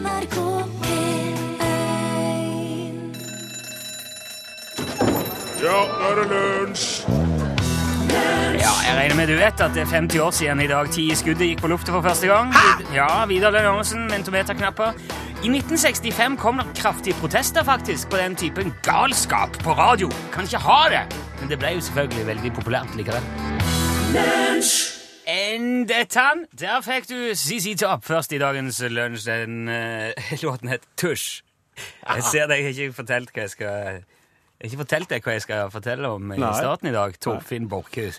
NRK P1 Ja, nå er det lunsj! Ja, jeg regner med du vet at det er 50 år siden i dag ti i skuddet gikk på lufta for første gang. Ja, Vidar Lønn Johansen, mentometerknapper. I 1965 kom det kraftige protester faktisk på den typen galskap på radio. Kan ikke ha det! Men det ble jo selvfølgelig veldig populært likevel. Enn dette, der fikk du CC Top først i dagens lunsj. Den uh, låten het Tusj. Jeg ser deg, jeg har ikke fortalt hva jeg skal jeg ikke fortalt deg hva jeg skal fortelle om i Nei. starten i dag. Torfinn Borchhus.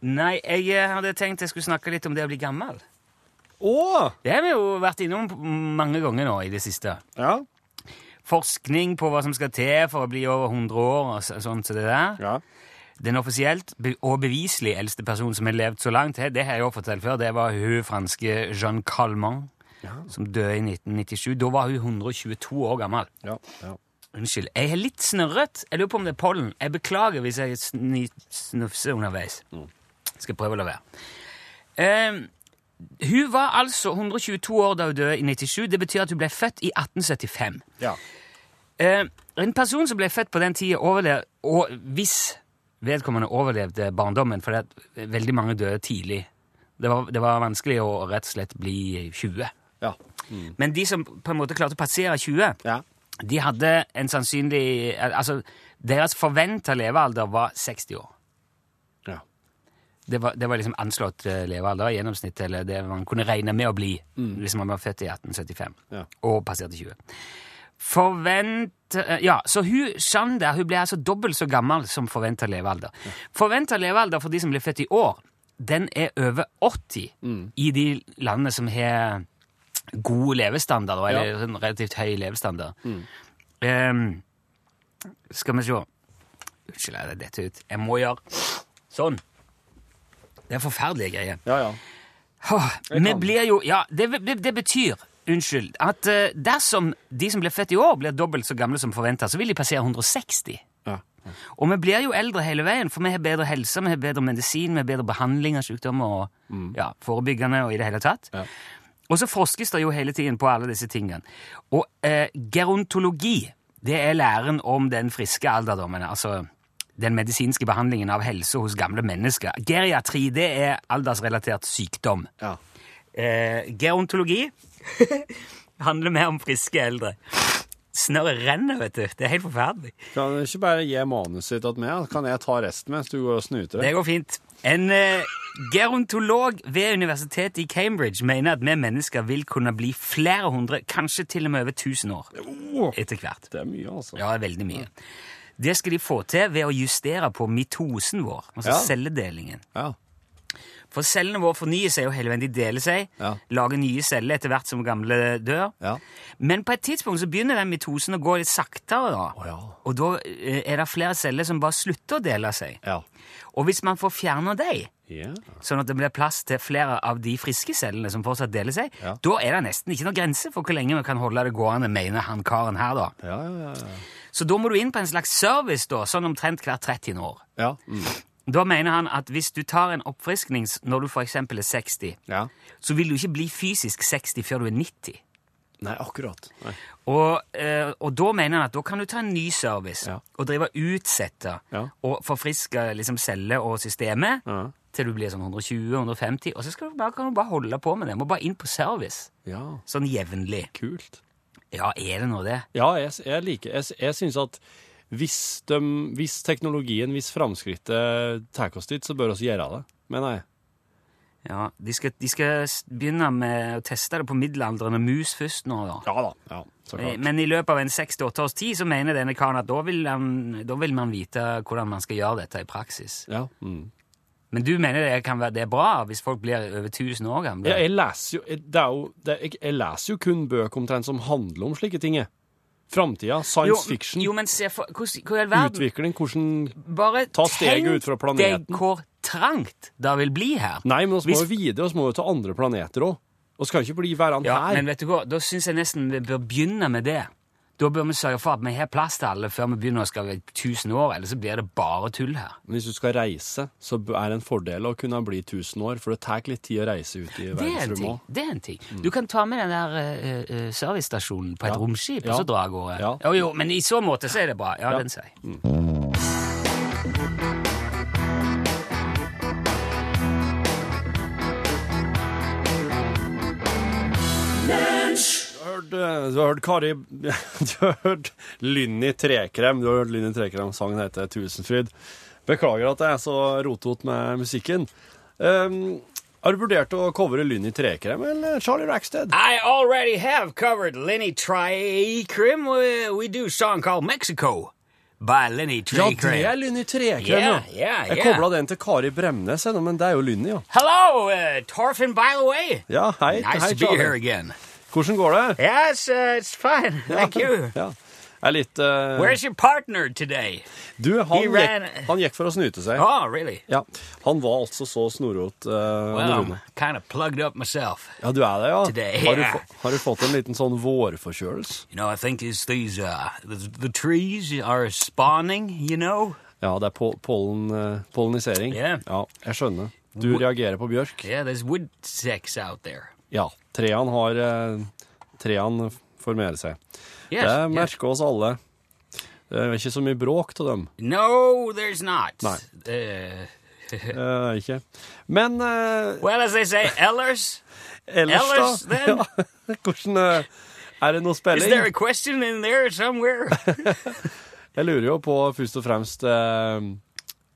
Nei, jeg eh, hadde tenkt jeg skulle snakke litt om det å bli gammel. Åh! Det har vi jo vært innom mange ganger nå i det siste. Ja. Forskning på hva som skal til for å bli over 100 år og så- som så det der. ja. Den offisielt og beviselig eldste personen som har levd så langt, det det har jeg jo fortalt før, det var hun franske Jeanne Calment, som døde i 1997. Da var hun 122 år gammel. Ja. ja. Unnskyld. Jeg er litt snørret. Jeg lurer på om det er pollen. Jeg beklager hvis jeg snufser underveis. Skal prøve å la være. Ehm, hun var altså 122 år da hun døde i 97. Det betyr at hun ble født i 1875. ja. Eh, en person som ble født på den tida, overlever, Og hvis vedkommende overlevde barndommen, fordi veldig mange døde tidlig Det var, det var vanskelig å rett og slett bli 20. Ja. Men de som på en måte klarte å passere 20, Ja. de hadde en sannsynlig Altså, deres forventa levealder var 60 år. ja. Det var, det var liksom anslått eh, levealder i gjennomsnitt, eller det man kunne regne med å bli hvis man var født i 1875 Ja. og passerte 20. Forvent... eh, Ja, så hun, Jeanne hun ble altså dobbelt så gammel som forventa levealder. Forventa levealder for de som blir født i år, den er over 80 i de landene som har god levestandard, eller sånn relativt høy levestandard. Ehm, skal vi se Unnskyld, jeg dette ut. Jeg må gjøre sånn. Det er forferdelige greier. Ja, ja. Åh, Vi blir jo Ja, det, det, det betyr Unnskyld. At eh, dersom de som blir født i år, blir dobbelt så gamle som forventa, så vil de passere 160. ja. Og vi blir jo eldre hele veien, for vi har bedre helse, vi har bedre medisin, vi har bedre behandling av sykdommer og ja, forebyggende og i det hele tatt. Ja. Og så forskes det jo hele tiden på alle disse tingene. Og eh, gerontologi, det er læren om den friske alderdommen, altså den medisinske behandlingen av helse hos gamle mennesker. Geriatri, det er aldersrelatert sykdom. ja. Eh, gerontologi handler mer om friske eldre. Snørret renner, vet du. Det er helt forferdelig. Kan du ikke bare gi manuset ditt til meg? Kan jeg ta resten mens du går og snuter Det går fint. En eh, gerontolog ved universitetet i Cambridge mener at vi mennesker vil kunne bli flere hundre, kanskje til og med over 1000 år etter hvert. det er mye, altså. Ja, veldig mye. Det skal de få til ved å justere på mitosen vår, altså Ja. celledelingen. Ja. For cellene våre fornyer seg jo hele veien. De deler seg, Ja. lager nye celler etter hvert som gamle dør. Ja. Men på et tidspunkt så begynner den mitosen å gå litt saktere. da. Oh, ja. Og da eh, er det flere celler som bare slutter å dele seg. Ja. Og hvis man får fjerna dem, yeah. sånn at det blir plass til flere av de friske cellene som fortsatt deler seg, da er det nesten ikke noe grense for hvor lenge vi kan holde det gående, mener han karen her, da. Ja, ja, ja. Så da må du inn på en slags service, da, sånn omtrent hvert 30 år. Ja. Mm. Da mener han at hvis du tar en oppfriskning når du eksempel er 60, ja. så vil du ikke bli fysisk 60 før du er 90. Nei, akkurat. Nei. Og, eh, og da mener han at da kan du ta en ny service Ja. og drive utsette Ja. og forfriske liksom, celler og systemet Ja. til du blir sånn 120-150, og så du bare, kan du bare holde på med det. Må bare inn på service Ja, sånn jevnlig. kult. Ja, er det nå det? Ja, jeg, jeg liker Jeg, jeg syns at hvis, de, hvis teknologien, hvis framskrittet tar oss dit, så bør vi gjøre det. mener jeg. Ja, de skal, de skal begynne med å teste det på middelaldrende mus først nå, da. Ja da. Ja, så Eh, klart. Men i løpet av en 6-8 års tid så mener denne karen at da vil, han, da vil man vite hvordan man skal gjøre dette i praksis. Ja. Mm. Men du mener det, kan være, det er bra hvis folk blir over 1000 år gamle? Ja, jeg leser jo det, jeg, jeg leser jo kun bøker omtrent som handler om slike ting. jeg. Framtida, science fiction, Jo, men se for hvordan, Hvor i verden utvikling, hvordan Bare Ta steget ut fra planeten. Tenk deg hvor trangt det vil bli her. Nei, men vi må jo videre, vi må jo til andre planeter òg. Vi kan ikke bli værende Ja, her. men vet du hva, da syns jeg nesten vi bør begynne med det. Da bør vi sørge for at vi har plass til alle før vi begynner å skal i 1000 år, ellers så blir det bare tull her. Men hvis du skal reise, så er det en fordel å kunne bli 1000 år, for det tar litt tid å reise ut i Det er verdensrommet òg. det er en ting. Du kan ta med den der uh, servicestasjonen på et Ja. romskip Ja. og så dra av gårde. Ja. Jo, jo, men i så måte så er det bra. Ja, Ja. den sier jeg. Mm. Hørt, du har hørt Kari Du har hørt Lynni Trekrem. Du har hørt Lynni Trekrem. Sangen heter Tusenfryd. Beklager at jeg er så rotete med musikken. Um, har du vurdert å covre Lynni Trekrem eller Charlie Rackstead? I already have covered Lenny Trekrem. We, do a song called Mexico by Lenny Ja, det er Lynni Trekrem, Yeah, ja. yeah, Jeg yeah. kobla den til Kari Bremnes, men det er jo Lynni, ja. Hello, uh, Torfin, by the way. Ja, hei. Nice hei, to be here again. Hvordan går det? Yes, uh, it's fine. Thank you. Ja. Er litt uh... Where's your partner today? Du, han ran- gikk, han gikk for å snyte seg. Oh, really? Ja, Han var altså så snorrot. Uh, Well, I'm kind of plugged up myself. Ja, du er det, ja. Today, har, du, har du fått en liten sånn vårforkjølelse? You know, I think it's these, uh, the, the trees are spawning, you know? Ja, det er po pollen, uh, pollinisering. Yeah. Ja, jeg skjønner. Du reagerer på bjørk? Yeah, there's wood sex out there. Ja. Treene har uh, Treene formerer seg. Yes, det yes. merker oss alle. Det er ikke så mye bråk til dem. No, there's not. Nei. Uh, uh, ikke. Men uh... well, as they say, Ellers, ellers, Ellers, da? then? Ja, hvordan eh, Er det noe is there spilling? a question in there somewhere? Jeg lurer jo på først og fremst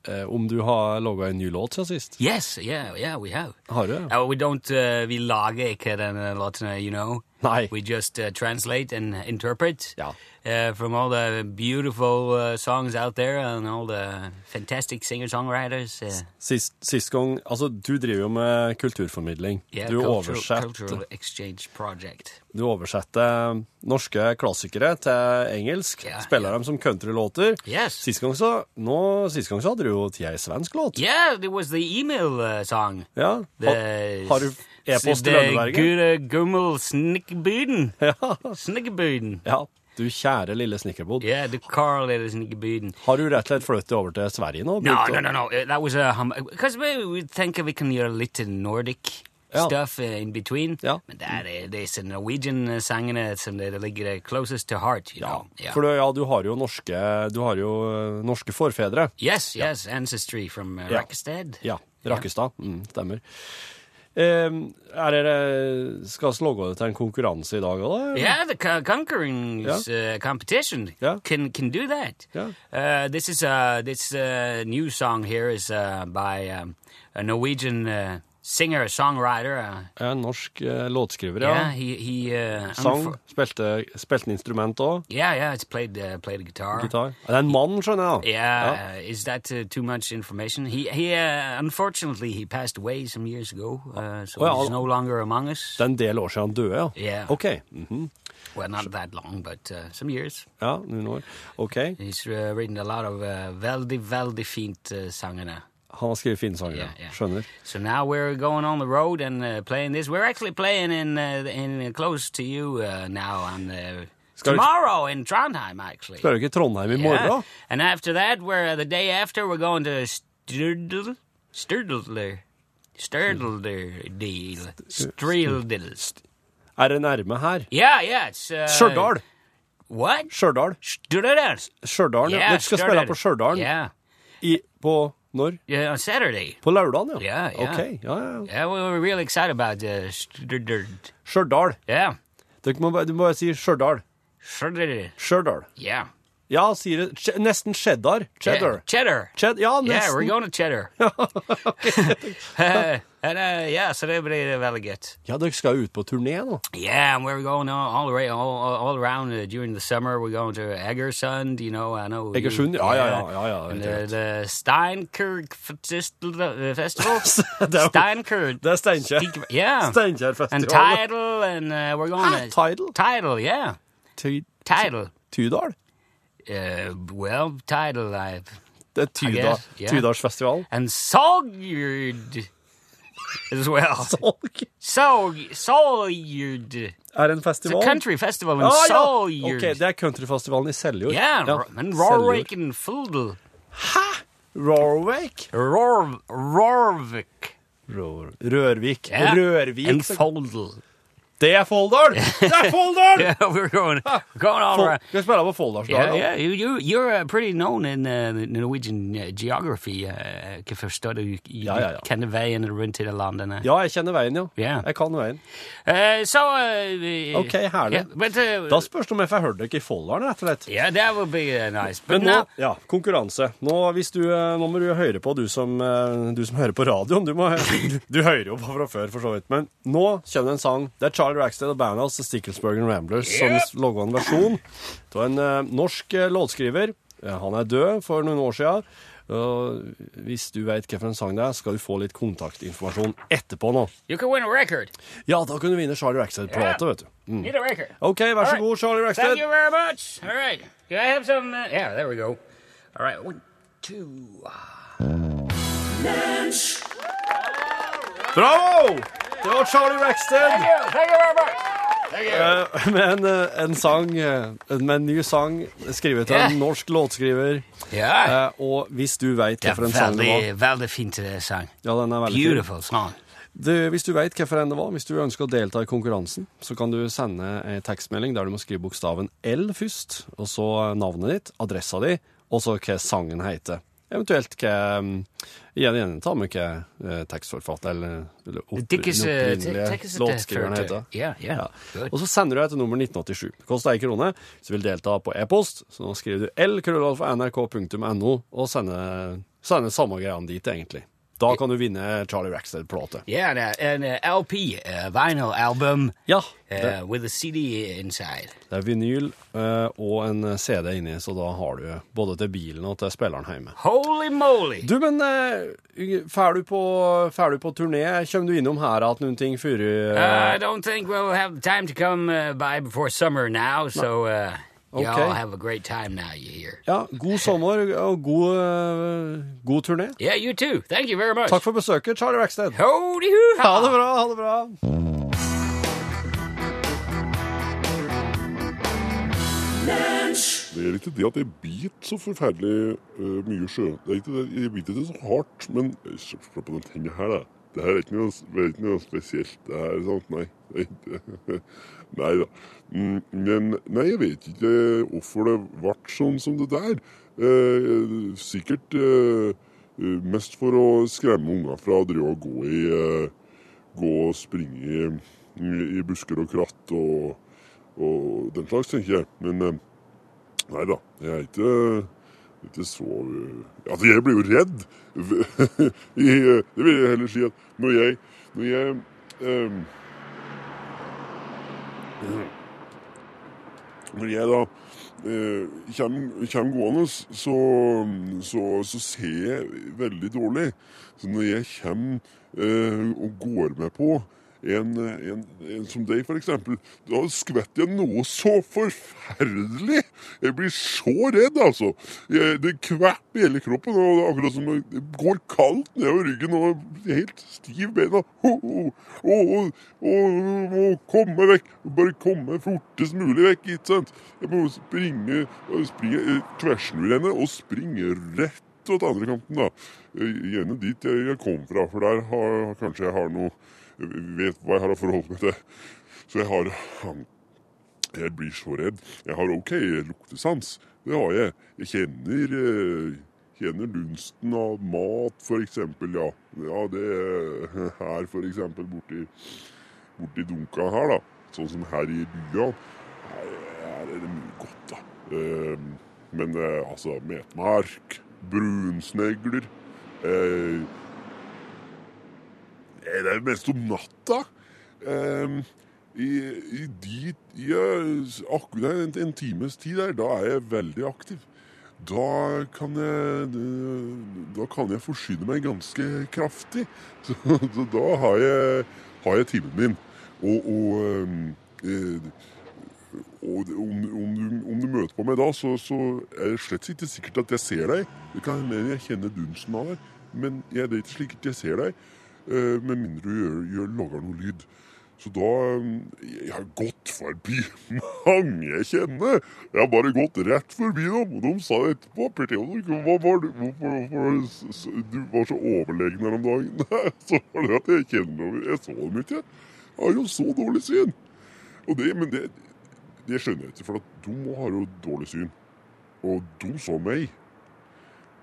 eh, om du har laga en ny låt siden sist. yes, yeah, yeah, we have. Har du? Uh, we don't, uh, vi lager ikke denne låten, you know. Nei. We just uh, translate and interpret Ja. uh, from all the beautiful uh, songs out there and all the fantastic singer-songwriters. Uh, Sist, sist gang Altså, du driver jo med kulturformidling. yeah, du, cultural, oversetter, cultural exchange project. du oversetter norske klassikere til engelsk. Yeah, spiller yeah. dem som countrylåter. Yes. Sist gang så nå, sist gang så hadde du jo til ei svensk låt. Yeah, it was the email uh, song. Ja. The, Ha, har du e-post til Lønneberget? Gummel Snickebuden. Ja. Snickebuden. ja. Du kjære lille snikkerbod. Yeah, the Carl little Snickebuden. Har du rett og slett flyttet over til Sverige nå? No, nei, no, Fordi no, no. vi That was a hum. Because we, we think we can hear a little Nordic Ja. stuff uh, in between. Ja. Men det er disse Norwegian uh, sangene som det ligger closest to heart, you Ja, know. ja. for du, ja, du har jo norske, du har jo eh, norske forfedre. Yes, yes, ancestry from uh, Ja. Rackstead. Ja, Rakkestad. Mm, stemmer. Eh, er dere Skal vi logge det til en konkurranse i dag òg, da? Yeah, the conquering conquering uh, competition Yeah. can can do that. Yeah. Uh, this is a, this uh, new song here is uh, by um, a Norwegian uh, singer songwriter. Uh, en norsk uh, låtskriver, ja. yeah, he he uh, Sang. Spilte, spilte en instrument òg. yeah, yeah, it's played uh, played guitar. guitar. Det er en mann, skjønner jeg. da. Yeah, uh, is that uh, too much information? He he uh, unfortunately he passed away some years ago, so yeah, he's no longer among us. Det er en del år siden han døde, ja. Yeah. OK. mhm. Well, not that long, but some years. Ja, noen år. OK. He's written a lot of veldig, veldig fint uh, sangene. Han har skrevet fine sanger. Yeah, yeah. Skjønner. So now we're going on the road and uh, playing this. We're actually playing in uh, in uh, close to you uh, now on uh, Skal vi- tomorrow in Trondheim, actually. Skal du i Trondheim i morgen? Yeah. And after that, we're the day after we're going to Sturdle, Sturdle, Sturdle deal, Streeldle. Er det nærme her? Yeah, yeah, it's uh, Stjørdal. What? Stjørdal. Sturdle. Stjørdal, ja. Dere skal spille på Stjørdal Yeah, i, på når? yeah, on Saturday. På lørdagen, ja? Yeah, yeah. OK. Ja, ja. Yeah, we were really excited about uh, Stjørdal. Yeah, Dere må, bare- du må bare si Stjørdal. Stjørdal. Yeah. Ja, sier det. Ch- Nesten cheddar. Cheddar. Yeah, cheddar. Ched ja, Yeah, nesten. we're going to cheddar. uh, and, uh, yeah, så det blir veldig godt. Ja, dere skal ut på turné nå. Yeah, and we're going all, all, around, all, all around uh, during the summer. We're going to Egersund, you know. I know. Egersund, ja, ja, ja, ja, ja, And the, Steinkirk uh, Festival. Er Steinkirk. Det er Steinkjer. Yeah. Steinkjer Festival. And Tidal, and uh, we're going Hæ? to... Tidal? Tidal, yeah. Ty- Tidal. Tydal? Uh, well, Tidal, I... Det er Tyda, yeah. Tydalsfestival. And Sogard. As well. Solg. Solg, Soljud. Er det en It's a festival? country festival in Ah, ja. Ok, det er countryfestivalen i Seljord. Yeah, Ja, men. Rorvik and Fuldel. Rorvik? Rorv, Rorvik. Rør, Rørvik. Yeah. Rørvik. And Foldel. Det er Folldal! Det er Folldal! Yeah, we're going, going all Fol- around. Skal spille på Folldalsdagen? Yeah, yeah. You, you, you're uh, pretty known in uh, Norwegian uh, geography. Uh, forstår du? Ja, ja, ja. Kjenner veien rundt i det landene. Ja, jeg kjenner veien, ja. Yeah. Jeg kan veien. Uh, so, uh, Ok, herlig. Yeah, but, uh, Da spørs det om jeg får hørt dere i Folldalen, rett og slett. yeah, that would be uh, nice. But Men nå, now, ja, konkurranse. Nå, du, eh, nå må du høre på, du som, eh, du som hører på radioen. Du, må, du, du hører jo på fra før, for så vidt. Men nå kommer det en sang. Det er Charlie Rackstead og bandet hans, and Ramblers, Yep. som laga en versjon av en uh, norsk uh, låtskriver. Uh, han er død for noen år siden. Og hvis du vet hvilken sang det er, skal du få litt kontaktinformasjon etterpå nå. you can win a record. Ja, da kan du vinne Charlie Rackstead-plate, yeah. vet du. Mm. Need a record. OK, vær så right. god, Charlie Thank Rackstead. you very much. All right. Do I have some? Uh, yeah, there we go. All right. One, two. Bravo! Det var Charlie Rackstead. Eh, med en, eh, en sang, eh, med en ny sang skrevet av en norsk låtskriver. Yeah. Uh, og hvis du veit hva hvilken sang det var veldig, fint uh, sang. ja, den er veldig fin. Beautiful song. Du, Hvis du vet hvilken det var, hvis du ønsker å delta i konkurransen, så kan du sende en tekstmelding der du må skrive bokstaven L først, og så navnet ditt, adressa di, og så hva sangen heter. Eventuelt hva um, Igjen, igjen tar med hva eh, tekstforfatter eller, eller opp, uh, opprinnelige låtskriveren heter. Yeah, yeah. Ja. Og så sender du deg til nummer 1987. Det koster ei krone. Hvis du vil delta på e-post, så nå skriver du l.krøllalfa.nrk.no og sender, sender samme greiene dit, egentlig. Da kan du vinne Charlie Rackstead-plate. Yeah, en uh, uh, LP, uh, vinyl album Ja. uh, with a CD inside. det er vinyl uh, og en CD inni, så da har du både til bilen og til spilleren hjemme. Holy moly! Du, men uh, Fær du du på turné? Kommer du innom her at noen ting før Uh, I don't think we'll have time to come uh, by before summer now, so uh, Okay. y'all have a great time now you're here. Ja, god sommer og god, eh, god turné. Yeah, you too. Thank you very much. Takk for besøket, Charlie Rackstead. Ha det bra, ha det bra. Det er ikke det at jeg biter så forferdelig uh, mye sjø. Det er ikke det, Jeg biter ikke så hardt, men se på den tinget her, da. Det her er ikke noe, er ikke noe spesielt. Det her er sant, nei. Det er ikke- Nei da. Mm, Men nei, jeg vet ikke hvorfor det ble sånn som det der. Eh, sikkert eh, eh, mest for å skremme unger fra å drive og gå i eh, Gå og springe i, i, busker og kratt og, og den slags, tenker jeg. Men eh, Nei da, jeg er ikke, ikke så øh, Altså, jeg blir jo redd. Det vil jeg heller si at når jeg Når jeg ehm, Når jeg da eh, kommer gående, så, så, så ser jeg veldig dårlig. Så når jeg kommer eh, og går med på en, en, en som deg, eksempel, da skvetter jeg noe så forferdelig. Jeg blir så redd, altså. Jeg, det kvepper hele kroppen, og det er akkurat som det går kaldt nedover ryggen, og helt stiv bena. å, å, og komme vekk. Bare komme fortest mulig vekk, ikke sant. Jeg må springe, springe eh, henne og springe rett til andre kanten, da. Eh, Gjerne dit jeg, jeg kom fra, for der har, kanskje jeg har noe Vet hva jeg har å forholde meg til. Så jeg har Jeg blir så redd. Jeg har OK luktesans. Det har jeg. Jeg kjenner eh, Kjenner dunsten av mat, for eksempel, ja. Ja, det er her, for eksempel, borti, borti dunka her, da. Sånn som her i byen. Her, her er det mye godt, da. Eh, men eh, altså, metmark, brunsnegler eh, Det er mest om natta. Um, i, i de i, eh, akkurat en, en times tid der, da er jeg veldig aktiv. Da kan jeg Da kan jeg forsyne meg ganske kraftig. Så, så da har jeg, har jeg timen min. Og, og, um, og om, om, du, om du møter på meg da, så, så er det slett ikke sikkert at jeg ser deg. Det kan hende jeg kjenner dunsten av deg, men jeg, det er ikke slik at jeg ser deg. Eh, med mindre du gjør, gjør, lager noe lyd. Så da eh, Jeg har gått forbi mange jeg kjenner. Jeg har bare gått rett forbi dem. Og de sa etterpå hva var du, hvorfor, hvorfor du var så overlegen her om dagen? Nei, så var det at jeg kjenner dem. Jeg så dem ikke. Jeg har jo så dårlig syn. Det, men det, det skjønner jeg ikke, for de har jo dårlig syn. Og de så meg.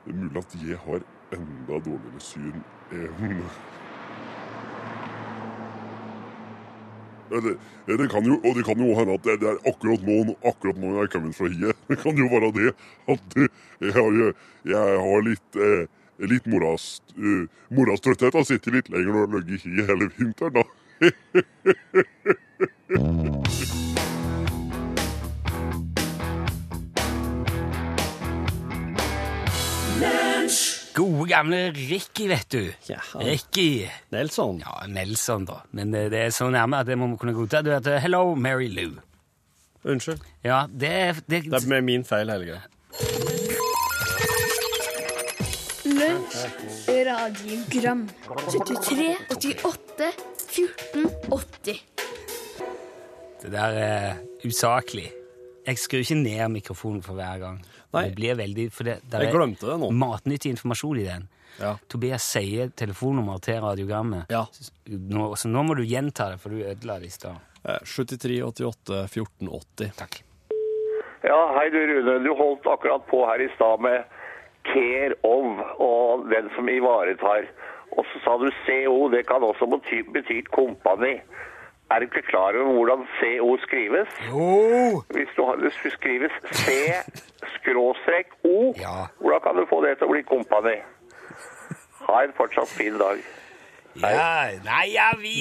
Det er mulig at jeg har enda dårligere syn enn Eller, det kan jo, og det kan jo hende at det, er akkurat nå, akkurat nå jeg kommer fra hiet. Det kan jo være det at eh, jeg har, jeg har litt, eh, litt moras, uh, morastrøtthet har sitter litt lenger og ligget i hiet hele vinteren, da. Gode, gamle Ricky, vet du. Ja. Ricky. Nelson. Ja, Nelson, da. Men det, det er så nærme at det må vi kunne godta. Du heter Hello, Mary Lou. Unnskyld. Ja, det, det, Det er med min feil, Helge. Lunsj, radiogram 73, 88, 14, 80 det der er usaklig. Jeg skrur ikke ned mikrofonen for hver gang. Nei. Det blir veldig, for det, der Jeg glemte det nå. matnyttig informasjon i den. Ja. Tobias sier telefonnummer til radiogrammet. Ja. Nå, så nå må du gjenta det, for du ødela det i stad. Eh, 73 88 14 80. Takk. Ja, hei du Rune. Du holdt akkurat på her i stad med care of og den som ivaretar. Og så sa du CO, det kan også bety, bety kompani. Er du ikke klar over hvordan CO skrives? Jo! Hvis du skrives C-O, Ja. hvordan kan du få det til å bli kompani? Ha en fortsatt fin dag. Ja, nei, ja, vi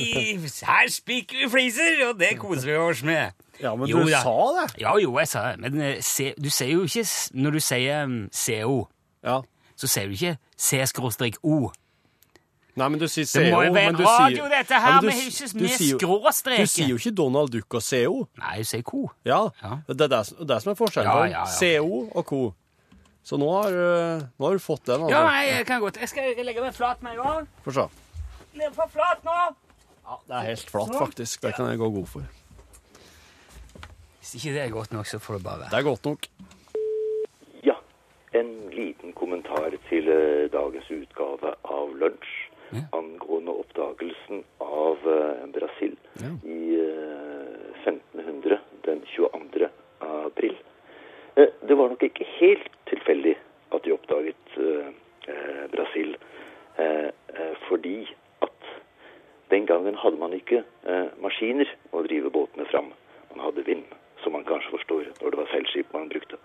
Her spikker vi fliser, og det koser vi oss med. Ja, men Jo du da. sa det. Ja, jo, jeg sa det. Men eh, se, du sier jo ikke Når du sier mm, CO, Ja. så sier du ikke C-O. Nei, men du sier CO. Det må jo være en radio, sier- dette her, men du med huset med sier skråstreke. Du sier jo ikke Donald Duck og CO. Nei, du sier co. Ja, Ja. Det er det, som- er forskjellen Ja, ja, ja. CO og co. Så nå har, du- nå har du fått den. Altså. Ja, nei, jeg kan godt. Jeg skal legge meg flat med en gang. Få se. Legg på flat nå. Ja, det er helt flat, faktisk. Det kan jeg gå god for. Hvis ikke det er godt nok, så får det bare være. Det er godt nok. Ja, en liten kommentar til eh, dagens utgave av Lunsj Ja. angående oppdagelsen av eh, Brasil Ja. i eh, 1500 den 22. april. Eh, det var nok ikke helt tilfeldig at de oppdaget eh, eh, Brasil, eh, eh, fordi at den gangen hadde man ikke eh, maskiner å drive båtene fram. Man hadde vind, som man kanskje forstår når det var seilskip man brukte.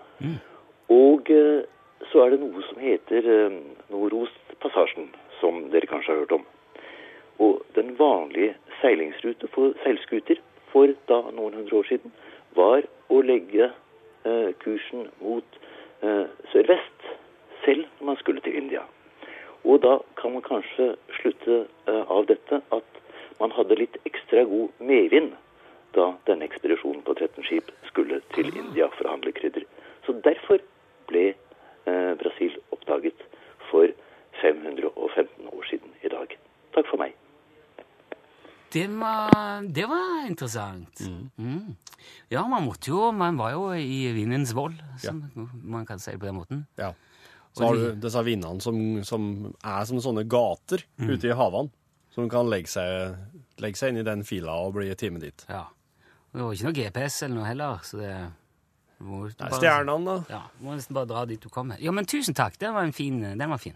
Og eh, så er det noe som heter eh, Nordostpassasjen, som dere kanskje har hørt om. Og den vanlige seilingsrute for seilskuter for da noen hundre år siden var å legge eh, kursen mot eh, sørvest, selv når man skulle til India. Og da kan man kanskje slutte eh, av dette at man hadde litt ekstra god medvind da denne ekspedisjonen på 13 skip skulle til India for å handle krydder. Så derfor ble eh, Brasil oppdaget for 515 år siden i dag. Takk for meg. Det var, det var interessant. Mm. Ja, man måtte jo Man var jo i vindens vold, som man kan si på den måten. Ja. Så har du disse vindene som, som er som sånne gater ute i havene, som kan legge seg, legge seg inn i den fila og bli time dit. Ja. Og det var ikke noe GPS eller noe heller, så det er stjernene, da. Ja, må nesten bare dra dit du kommer. Ja, men tusen takk. Den var, en fin, den var fin.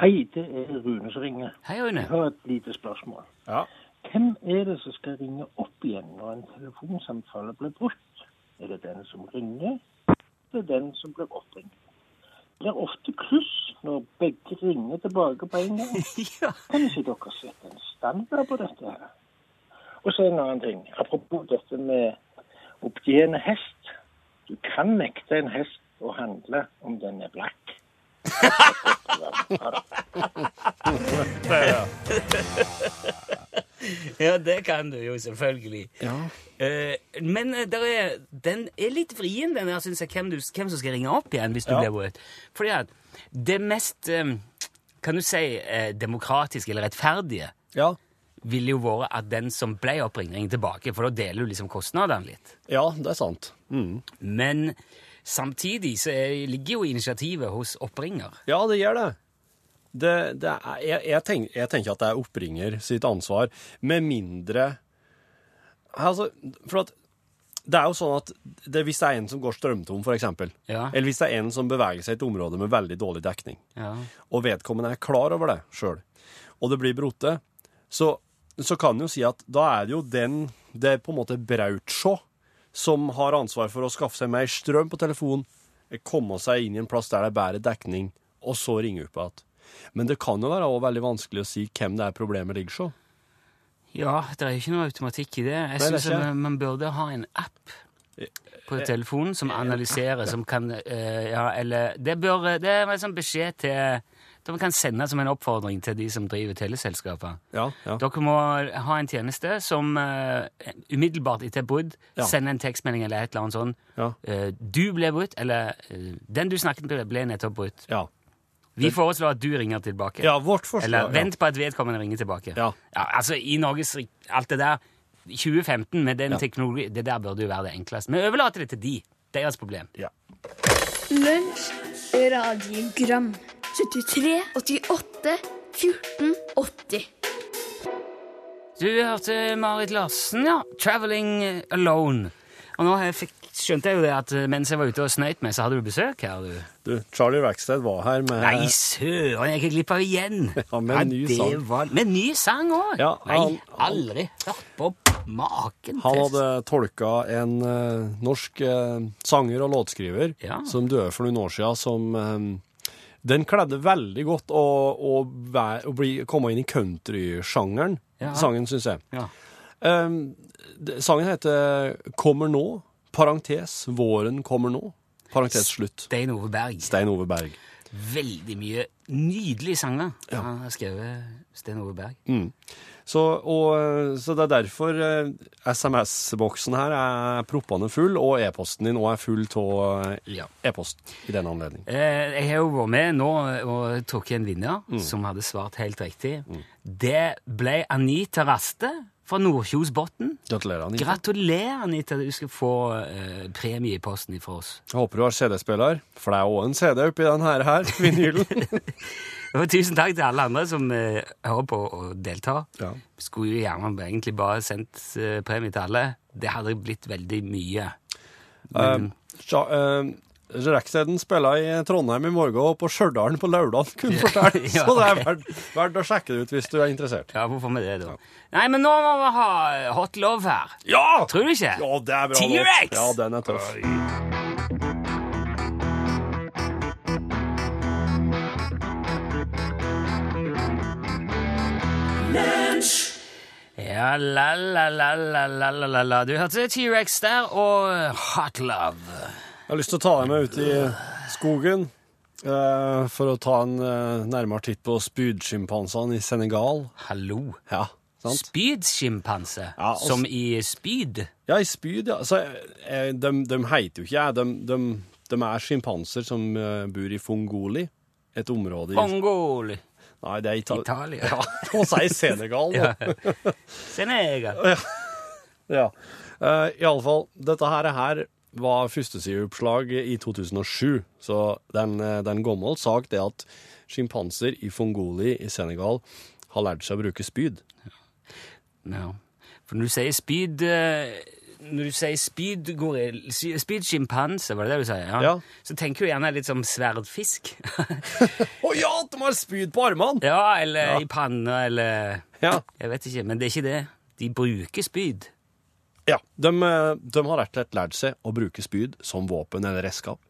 Hei, det er Rune som ringer. Hei, Rune. Jeg har et lite spørsmål. Ja. Hvem er det som skal ringe opp igjen når en telefonsamtale blir brutt? Er det den som ringer, eller den som blir oppringt? Det er ofte kluss når begge ringer tilbake på en gang. ja. Kan ikke dere sette en standard på dette her? Og så en annen ting. Apropos dette med oppgjeende hest. Du kan nekte en hest å handle om den er blakk. Ja, det kan du jo selvfølgelig. Ja. Eh, men eh, er, den er litt vrien, den der, synes jeg, hvem, du, hvem som skal ringe opp igjen hvis du Ja. blir våt. Fordi at det mest eh, kan du si, eh, demokratiske eller rettferdige Ja. ville jo vært at den som ble oppringt, ringer tilbake, for da deler du liksom kostnadene litt. Ja, det er sant. Mm. Men samtidig så er, ligger jo initiativet hos oppringer. Ja, det gjør det. det, det er, jeg, jeg, tenker, jeg tenker at det er oppringer sitt ansvar, med mindre Altså, for at det er jo sånn at det, hvis det er en som går strømtom, eksempel, Ja. eller hvis det er en som beveger seg i et område med veldig dårlig dekning, Ja. og vedkommende er klar over det sjøl, og det blir brote, så, så kan en jo si at da er det jo den Det er på en måte Brautsjå som har ansvar for å skaffe seg mer strøm på telefonen, komme seg inn i en plass der det er bedre dekning, og så ringe opp igjen. Men det kan jo være også veldig vanskelig å si hvem det er problemet ligger så. Ja, det er jo ikke noe automatikk i det. Jeg er syns man, man burde ha en app på telefonen som analyserer, som kan eh, Ja, eller Det bør Det er en sånn beskjed til Man kan sende som en oppfordring til de som driver teleselskaper. Ja, ja. Dere må ha en tjeneste som uh, umiddelbart etter brudd Ja. sender en tekstmelding eller et eller annet sånn. Ja. Eh, du ble brutt, eller uh, den du snakket med, ble nettopp brutt. Ja. Vi foreslår at du ringer tilbake. ja, vårt forslag Eller vent på at vedkommende ringer tilbake. Ja. altså, i Norges Alt det der 2015 med den Ja. teknologi Det der burde jo være det enkleste. Vi overlater det til de. Deres problem. Ja. Lunsj, radiogram 73, 88, 14, 80 Du hørte Marit Larsen, ja. 'Traveling Alone'. Og nå jeg fikk, skjønte jeg jo det at eh, mens jeg var ute og snøyt med, så hadde du besøk her, du. Du, Charlie Rackstead var her med Nei, søren, jeg gikk glipp av igjen! Ja, med en ny det sang. Var, med ny sang òg! Ja, Nei, aldri hørt på maken Han hadde tolka en uh, norsk uh, sanger og låtskriver Ja. som døde for noen år siden, som eh, Den kledde veldig godt å, å, være, å bli, komme inn i countrysjangeren, Ja. sangen, syns jeg. Ja. Um, det- sangen heter 'Kommer nå', parentes 'Våren kommer nå', parentes slutt. Stein Ove Berg. Stein Ove Berg. Veldig mye nydelige sanger han har skrevet, Sten Ove Berg. Så, og, eh, så det er derfor eh, SMS-boksen her er proppende full, og e-posten din òg er full av Ja. e-post i den anledning. Eh, jeg har jo vært med nå og trukket en vinner Mm. som hadde svart helt riktig. Det ble Anita Raste fra Nordkjosbotn. Gratulerer, Anita. Gratulerer, Anita. Du skal få eh, premie i posten fra oss. Jeg håper du har CD-spiller, for det er òg en CD oppi den her, her vinylen. Og tusen takk til alle andre som eh, hører på og deltar. Ja. Skulle jo gjerne egentlig bare sendt eh, premie til alle. Det hadde blitt veldig mye. Men, Ja, uh, Racksteaden spiller i Trondheim i morgen og på Stjørdal på lørdag, kunne fortelle. ja, okay. Så det er verdt, verd å sjekke det ut hvis du er interessert. Ja, hvorfor med det, da? Ja. Nei, men nå må vi ha Hot Love her. Ja! Tror du ikke? Ja, det er bra T-rex! Ja, den er tøff. Ja, la-la-la-la-la-la Du hørte T-rex der og Hot Love. Jeg har lyst til å ta deg med ut i skogen eh, for å ta en eh, nærmere titt på spydsjimpansene i Senegal. Hallo. Ja, sant? Spydsjimpanse. Ja, og- Som i spyd. Ja, i spyd, ja. Så, eh, de, de heter jo ikke jeg. De, de, de er sjimpanser som eh, bor i Fongoli, et område i Mongol. Nei, det er Ita Italia. Ja, nå sier jeg Senegal. Ja. Senegal. Ja. Uh, I alle fall, dette her, er her var førstesideoppslag i 2007, så den, eh, den gammel sak det at sjimpanser i Fongoli i Senegal har lært seg å bruke spyd. Ja. For når du sier spyd eh, Når du sier spydgorill Spydsjimpanse, var det det du sa? Ja. Så tenker du gjerne litt som sverdfisk. Å ja, de har spyd på armene! ja, eller i panna, eller Ja. Jeg vet ikke, men det er ikke det. De bruker spyd. Ja, de, eh, de har rett og slett lært seg å bruke spyd som våpen eller redskap.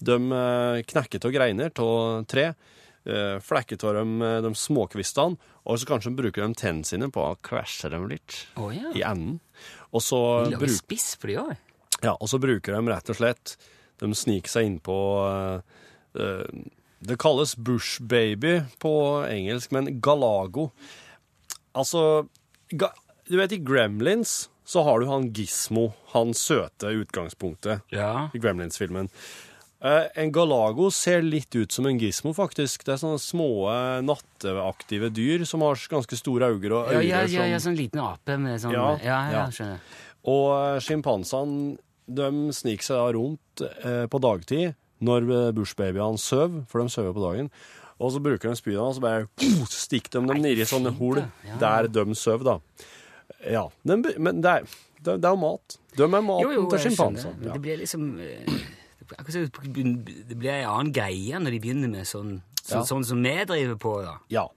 De eh, knekker av greiner av tre, eh, flekker av dem eh, de småkvistene, og så kanskje bruker de tennene sine på å kvæsje dem litt oh, ja. i enden. Og så, De lager bruk, spiss for de òg. ja, og så bruker de rett og slett De sniker seg innpå uh, uh, Det kalles bush baby på engelsk, men galago Altså ga, Du vet, i Gremlins så har du han Gizmo, han søte utgangspunktet Ja. i Gremlins-filmen. Eh, en galago ser litt ut som en gismo, faktisk. Det er sånne små eh, natteaktive dyr som har ganske store øyne og Ja, ja, ja, ja, sånn liten ape med sånn Ja, Ja, ja, skjønner. Og eh, sjimpansene de sniker seg da rundt eh, på dagtid når bushbabyene sover, for de sover på dagen. Og så bruker de spydene, og så bare stikker de dem nedi sånne hull der de sover, da. Ja, den, men det er, det, det er jo mat. De er maten Jo, jo, til. Men Ja. det blir liksom eh, det blir en annen greie når de begynner med sånn, så, Ja. sånn som vi driver på. da. Ja.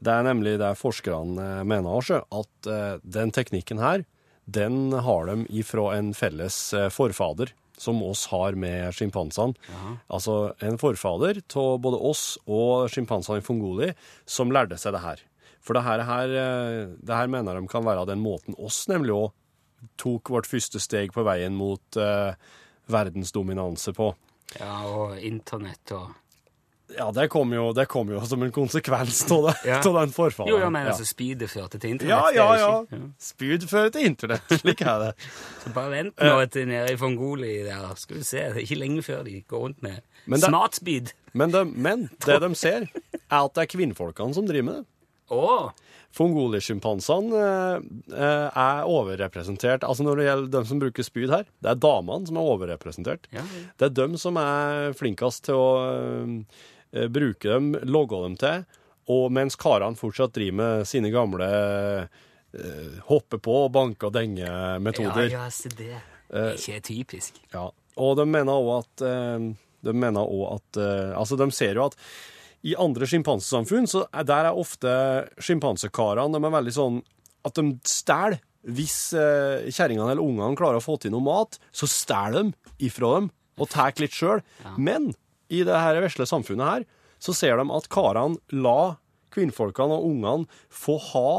Det er nemlig det forskerne eh, mener, også, at uh, den teknikken her, den har de ifra en felles forfader, som oss har med sjimpansene. Altså en forfader av både oss og sjimpansene i Fongoli, som lærte seg det her. For det her, her, eh, det her mener de kan være den måten oss nemlig òg tok vårt første steg på veien mot eh, verdensdominanse på. Ja, Og internett og Ja, det kom jo, det kom jo som en konsekvens av Ja. den forfallet. Jo, jeg men Ja. altså, speedet førte til internett. Ja, ja, ja, ja. Speed førte til internett, slik er det. Så bare vent nå til nede i Fongoli der, skal du se. Det er ikke lenge før de går rundt med Men det- smart speed. Men, de, men det de ser, er at det er kvinnfolkene som driver med det. Å! Fongolisjimpansene eh, eh, er overrepresentert. Altså Når det gjelder dem som bruker spyd her, det er damene som er overrepresentert. Ja. Det er dem som er flinkest til å eh, bruke dem, logge dem til, og mens karene fortsatt driver med sine gamle eh, hoppe på, banke og denge-metoder. Ja, ja, se det. Det er ikke typisk. Ja, og de mener også at eh, De mener også at eh, Altså, de ser jo at i andre sjimpansesamfunn, så er der er ofte sjimpansekarene De er veldig sånn at de stjeler. Hvis eh, kjerringene eller ungene klarer å få til noe mat, så stjeler de ifra dem og tar litt sjøl. Men i det her vesle samfunnet her, så ser de at karene la kvinnfolkene og ungene få ha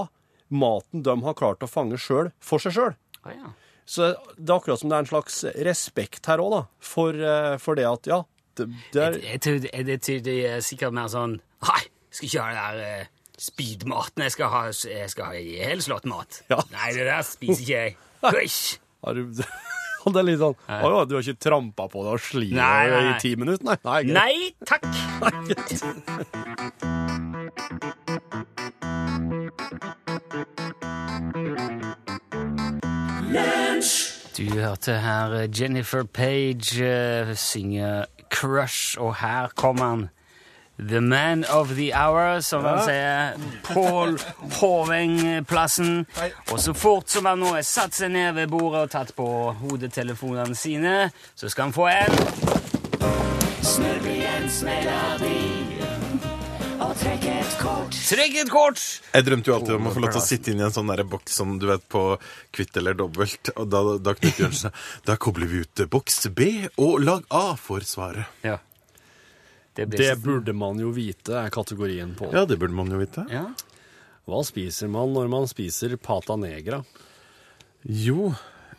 maten de har klart å fange sjøl, for seg sjøl. Å ja. Så det er akkurat som det er en slags respekt her òg, da. For, eh, for det at, ja det, det er, Jeg tror det, er sikkert mer sånn Nei, jeg skal ikke ha det der speed-maten Jeg skal ha, jeg skal ha helslått mat. Ja. Nei, det der spiser ikke jeg. Hysj! har du, det er litt sånn Å ja, du har ikke trampa på det og slitt i ti minutter? Nei. Nei. Nei takk! Du hørte her Jennifer Page eh, synge 'Crush', og her kommer han. The man of the hour, som han sier. Pål Hoveng-plassen. Og så fort som han nå har satt seg ned ved bordet og tatt på hodetelefonene sine, så skal han få en Trekk et kort! Jeg drømte jo alltid om å få lov til å sitte inn i en sånn der boks som du vet på Kvitt eller dobbelt. Og da, da Knut Jørgensen Da kobler vi ut boks B og lag A for svaret. Ja. Det blir Det burde man jo vite, er kategorien på. Ja, det burde man jo vite. Ja. Hva spiser man når man spiser pata negra? Jo,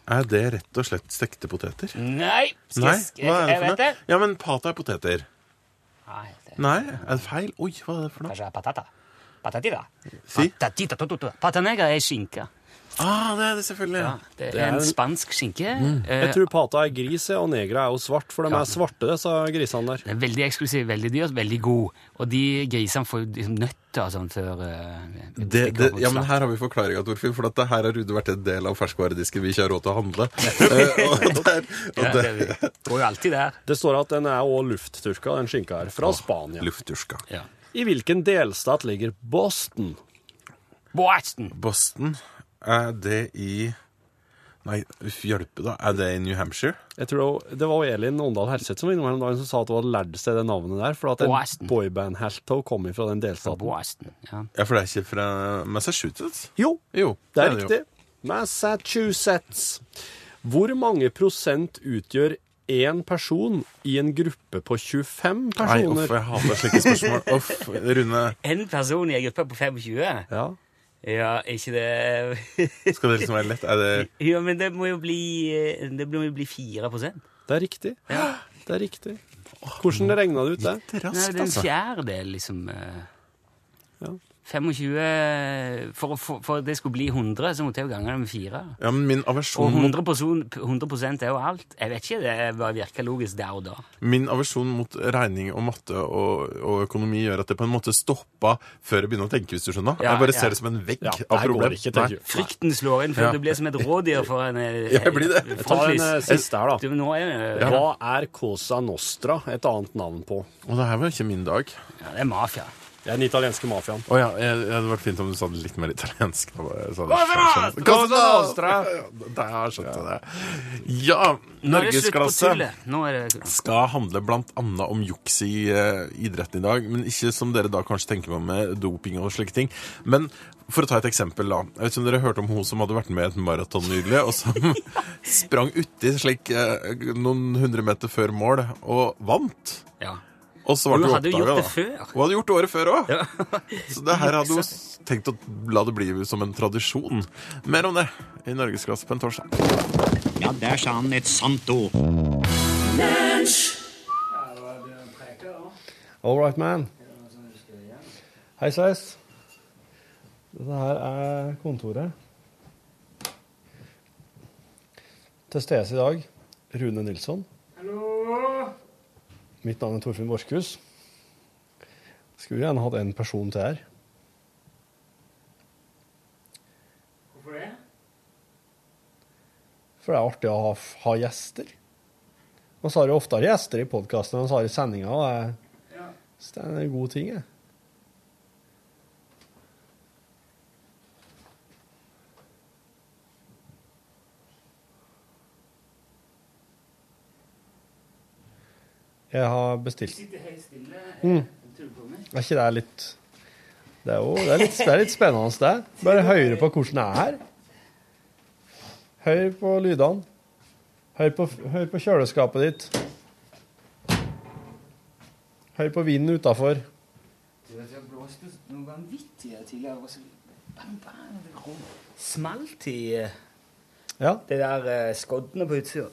er det rett og slett stekte poteter? Nei, skal Nei, jeg, skal hva er det jeg for vet det. noe? Ja, men pata er poteter. Nei, Nei, er det feil? Oi, hva er det for noe? kanskje patata. Patatita. Si. Patatita, Patanega Patanegra er skinke. Ah, det er det selvfølgelig. Ja, det er en spansk skinke. Mm. Jeg tror pata er gris, og negra er jo svart, for de Ja. er svarte, disse grisene der. Den er veldig eksklusiv, veldig dyrt, veldig god. Og de grisene får jo liksom nøtter og sånn før eh, Det, det, ja, men Her har vi forklaringa, Torfinn. For at det her har Rude vært en del av ferskvaredisken vi ikke har råd til å handle. Eh, og der, og ja, det går jo alltid der. Det står at den er også lufttørka, den skinka her, fra Spania. Luftdurska. Ja. I hvilken delstat ligger Boston? Boston. Boston, er det i Nei, uff, hjelpe, da. Er det i New Hampshire? Jeg tror det, det var Elin Åndal Herseth som var innom her om dagen som sa at hun hadde lært seg det navnet der, for at en boyband-helt av kom fra den delstaten. Boston. Ja. Ja, for det er ikke fra Massachusetts? Jo, Jo, det er jo. riktig. Massachusetts. Hvor mange prosent utgjør én person i en gruppe på 25 Nei, personer? uff, jeg hater slike spørsmål. Uff, Rune, En person i en gruppe på 25? ja. Ja, er ikke det skal det liksom være lett? Er det Ja, men det må jo bli Det må jo bli 4 Det er riktig. Ja. Det er riktig. Hvordan regna du ut det? Raskt, det er en altså? fjerdedel, liksom. eh, 25 For, få- for det skulle bli 100, så måtte jeg jo gange det med fire. Ja, men min aversjon Og 100, person, 100 er jo alt. Jeg vet ikke, det bare virker logisk der og da. Min aversjon mot regning og matte og, og økonomi gjør at det på en måte stoppa før jeg begynner å tenke, hvis du skjønner. Ja, jeg bare ja. ser det som en vegg Ja, av problemer. ikke. Frykten slår inn, for Ja. du blir som et rådyr for en eh, Jeg blir det. Ta en eh, siste her, da. Du, nå er Hva er Cosa Nostra et annet navn på? Og det her var ikke min dag. ja, det er mafia. Det er den italienske mafiaen. Oh, ja, det hadde vært fint om du sa det litt mer italiensk. Cosa Nostra! Der skjønte jeg det. Ja, norgesklasse skal handle blant annet om juks i uh, idretten i dag, men ikke som dere da kanskje tenker på med doping og slike ting. Men for å ta et eksempel, da. Jeg vet ikke om dere hørte om hun som hadde vært med i et maraton nylig, og som sprang uti slik eh, noen hundre meter før mål, og vant. Ja. Og så ble Hun det hadde jo gjort det da. før. Hun hadde gjort det året før òg. Så det her hadde hun tenkt å la det bli som en tradisjon. Mer om det i Norgesklasse på en torsdag. Ja, der sa han et sant ord. All right, man. Hei sveis. Dette her er kontoret. Til stede i dag, Rune Nilsson. Mitt navn er Torfinn Borchhus. Skulle gjerne hatt en person til her. Hvorfor det? For det er artig å ha, ha gjester. Man har jo oftere gjester i podkasten enn man har i sendinga. det er en god ting, jeg. Jeg har bestilt stille. Mm. Er ikke det litt Det er jo det er litt, det er litt spennende, det. Bare høre på hvordan det er her. Hør på lydene. Hør på, hør på kjøleskapet ditt. Hør på vinden utafor. Det blåste noe vanvittig tidligere. og så bang, bang, det Smalt i eh, Ja. det der eh, skoddene på utsida.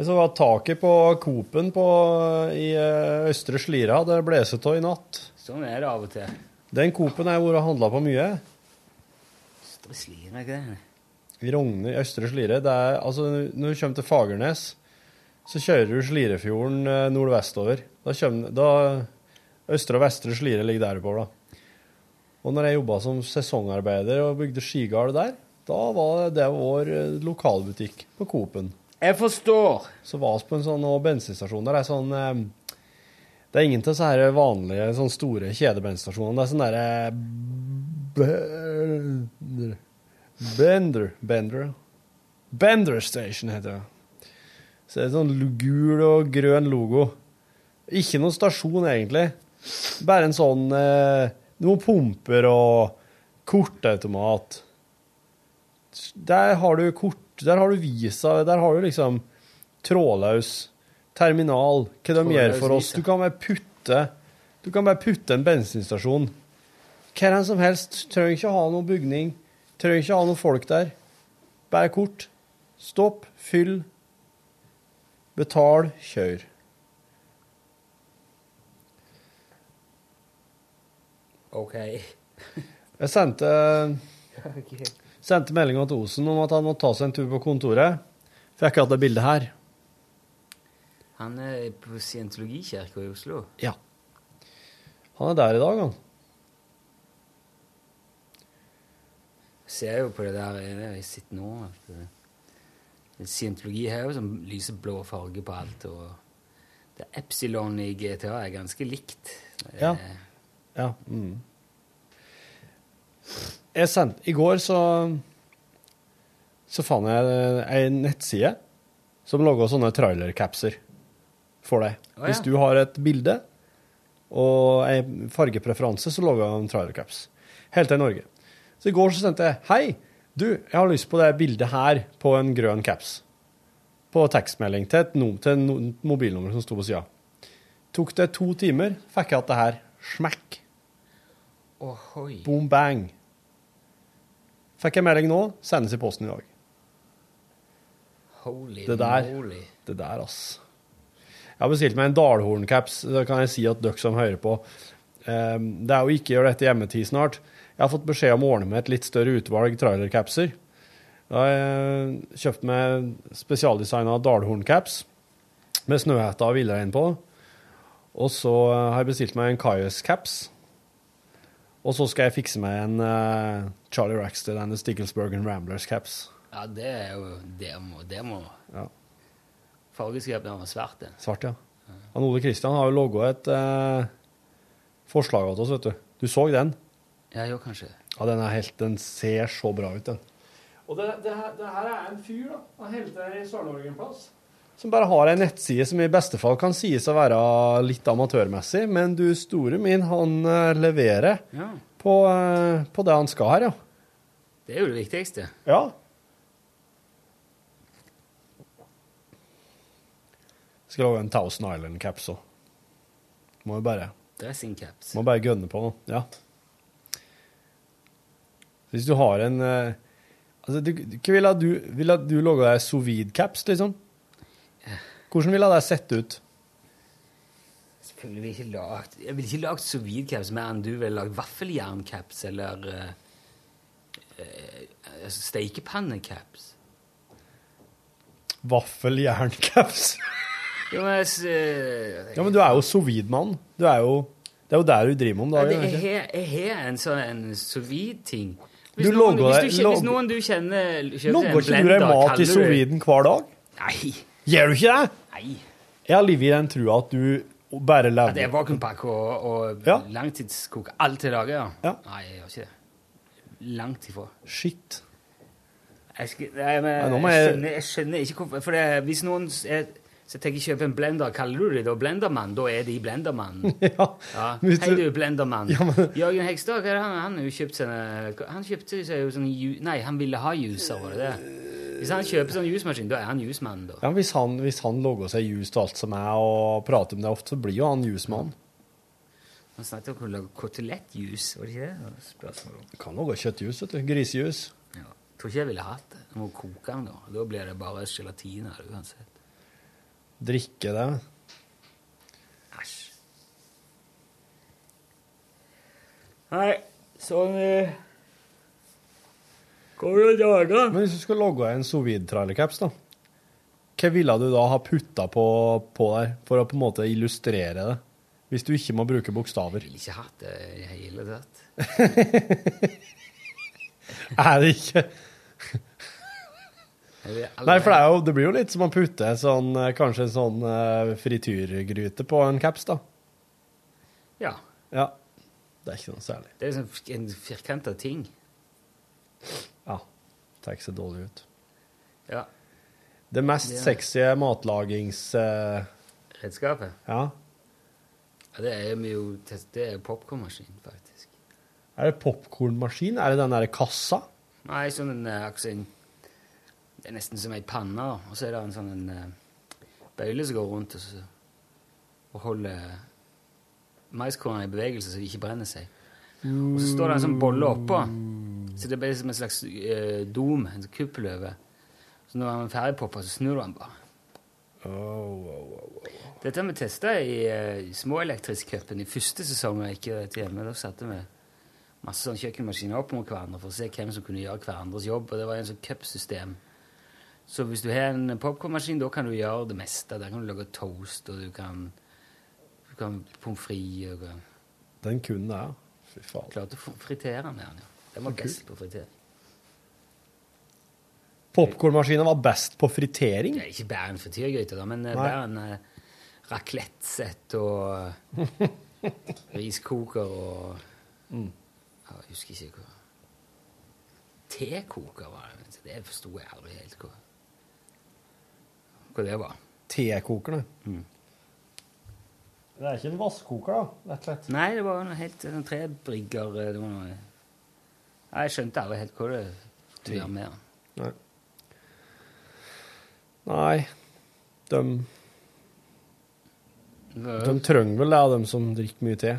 Jeg så at taket på Coop-en i eh, Østre Slira det blåser av i natt. Sånn er det av og til. Den Coop-en har jeg vært og handla på mye. Østre Slira, ikke det? Vi Rogne i Østre Slire. Det er, altså, når du kommer til Fagernes, så kjører du Slirefjorden eh, nordvestover. Da kommer, da, Østre og Vestre Slire ligger der da. Og når jeg jobba som sesongarbeider og bygde skigard der, da var det vår eh, lokalbutikk på Coop-en. Jeg forstår. Så var vi på en sånn bensinstasjon der. Det er sånn eh, Det er ingen av disse vanlige sånn store kjedebensinstasjonene. Det er sånn derre Bender Bender. Bender. Bender Station heter det. Så det er sånn gul og grønn logo. Ikke noen stasjon, egentlig. Bare en sånn eh, Noen pumper og kortautomat. Der har du kort, der har du Visa, der har du liksom trådløs terminal. Hva de gjør for oss. Du kan bare putte Du kan bare putte en bensinstasjon. Hva som helst. Trenger ikke ha noen bygning. Trenger ikke ha noen folk der. Bare kort. Stopp, fyll, betal, kjør. OK. Jeg sendte, sendte meldinga til Osen om at han måtte ta seg en tur på kontoret. Fikk hatt det bildet her. Han er på Scientologikirka i Oslo. Ja. Han er der i dag, han. Jeg ser jo på det der jeg sitter nå eh, Scientologi har jo sånn lyseblå farge på alt, og det Epsilon i GTA er ganske likt. Ja. Eh, Ja. Mm. Jeg sendte, I går så, så fant jeg ei nettside som lager sånne trailercapser for deg. Oh, ja. Hvis du har et bilde og ei fargepreferanse, så lager han trailercaps. Helt til Norge. Så i går så sendte jeg Hei, du, jeg har lyst på det bildet her på en grønn caps. På tekstmelding til et no, til no, mobilnummer som sto på sida. Tok det to timer, fikk jeg at det her smekk. Ohoi. Boom, bang. Fikk jeg melding nå, sendes i posten i dag. Holy Det der. moly. Det der, ass. Jeg har bestilt meg en dalhorncaps. Det kan jeg si at dere som hører på um, Det er jo ikke gjør dette hjemmetid snart, Jeg har fått beskjed om å ordne med et litt større utvalg trailercapser. Da har jeg kjøpt meg spesialdesigna dalhorncaps med snøhette og villrein på. Og så har jeg bestilt meg en Kaius-caps. Og så skal jeg fikse meg en uh, Charlie Rackster and the Sticklesbergen Ramblers-caps. Ja, det er jo Det må, det må. Ja. Fargeskapet var svart, det. Svart, ja. Han Ole Kristian har jo logga et uh, forslag til oss, vet du. Du så den? Ja, jo, kanskje. Ja, den er helt Den ser så bra ut, den. Og det, det, her, det her er en fyr, da. Han holder til i Sør-Norge en plass. Som bare har ei nettside som i beste fall kan sies å være litt amatørmessig, men du store min, han eh, leverer Ja. på, eh, på det han skal her, ja. Det er jo det viktigste. Ja. Skal lage en Thousand Island-caps òg. Må jo bare Dressing caps. Må bare gønne på nå. Ja. Hvis du har en eh, altså, du, Hva ville du vil du laga deg sous vide-caps, liksom? Hvordan ville det sett ut? Selvfølgelig vil jeg ikke lagt Jeg ville ikke lagd sous mer enn du ville lagd vaffeljerncaps eller uh, uh, steikepannecaps. Vaffeljerncaps? Jo, men, eh, ja, men du er jo sous. Du er jo Det er jo der du driver med om dagen. er jeg, har- en sånn en vide-ting. Hvis, hvis, hvis noen du kjenner kjøper en ikke du deg mat i sous-viden hver dag? Nei. Gjør du ikke det? Nei. Jeg har livet i den trua at du bare Ja, lever det er vakuumpakke og, og Ja. langtidskoke alt i dag, ja. Ja. Nei, jeg gjør ikke det. Langt ifra. Shit. Jeg, skal, nei, men, Nei, jeg, jeg- skjønner, jeg skjønner ikke hvorfor For det, hvis noen er, så jeg tenker kjøpe en blender, kaller du det da blendermann? Da er de blendermann. Ja. Ja. Hei, du- blendermann. Ja, men- Jørgen Hegstad, han, han Han kjøpte seg jo sånn Nei, han ville ha juicer, var det det? Hvis han kjøper sånn jusmaskin, da er han jusmann, da. Ja, hvis han, hvis han logger seg jus til alt som er, og prater om det ofte, så blir jo han jusmann. Han snakket om å lage kotelettjus, var det ikke det? Spørsmål om. Kan lage kjøttjus, vet du. Grisejus. Ja. Tror ikke jeg ville hatt det. Jeg må koke den, da. Da blir det bare gelatin her uansett. Drikke det. Æsj. Nei, sånn dager? Men hvis du skulle lage en sous vide-trailercaps, da, hva ville du da ha putta på, på der, for å på en måte illustrere det? Hvis du ikke må bruke bokstaver. Jeg ville ikke hatt det i hele tatt. Er det ikke Nei, for det, er jo, det blir jo litt som å putte sånn, eh, kanskje en sånn eh, frityrgryte på en caps, da. Ja. Ja. Det er ikke noe særlig. Det er liksom en firkanta ting. Ja. Ser ikke så dårlig ut. Ja. Det mest er- sexy matlagings... Uh... Redskapet. ja. Ja, det er jo Det er popkornmaskin, faktisk. Er det popkornmaskin? Er det den der kassa? Nei, sånn en eh, en Det er nesten som ei panne, og så er det en sånn en eh, bøyle som går rundt og, så, og holder maiskornene i bevegelse så de ikke brenner seg. Og så står det en sånn bolle oppå, så det ble som en slags eh, dom, en kuppel over. Så når han er ferdigpoppa, så snur du den bare. Dette har vi testa i uh, Småelektrisk-cupen i første sesong. ikke til hjemme. Da satte vi masse sånn kjøkkenmaskiner opp mot hverandre for å se hvem som kunne gjøre hverandres jobb. Og det var en sånn cupsystem. Så hvis du har en popkornmaskin, da kan du gjøre det meste. Der kan du lage toast, og du kan, du kan pommes frites Den kunne jeg. Fy faen. Klarte å fritere den. Ja. Den var best på fritering. Popkornmaskinen var best på fritering. Det er ikke bare en frityrgryte, da, men eh, bare en uh, raclette-sett og riskoker og Mm. Jeg husker ikke hva Tekoker var det. Det forsto jeg aldri helt hva, hva det var. Tekokerne. Mm. Det er ikke en vaskekoker, da, rett og slett. Nei, det var en helt trebrigger eh, det var noe, Jeg skjønte aldri helt hva det skulle med. Nei. Nei, de, de trenger vel det, de som drikker mye te.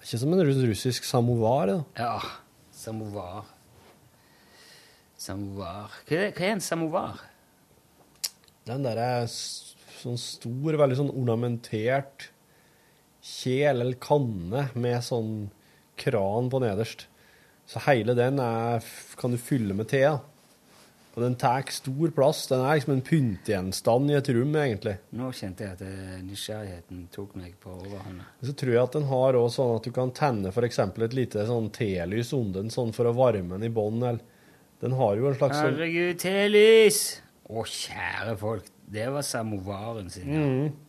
Ikke som en russisk samovar. da. Ja, samovar. Samovar Hva er, hva er en samovar? Den der er sånn stor, veldig sånn ornamentert kjel eller kanne med sånn kran på nederst. Så hele den er, kan du fylle med te. da. Og den tar stor plass. Den er liksom en pyntegjenstand i et rom, egentlig. Nå kjente jeg at eh, nysgjerrigheten tok meg på overhånd. Så tror jeg at den har også sånn at du kan tenne eksempel et lite sånn telys under den, sånn for å varme den i bånn. Den har jo en slags sånn Herregud, telys! Å, kjære folk. Det var samovaren sin. ja. mm.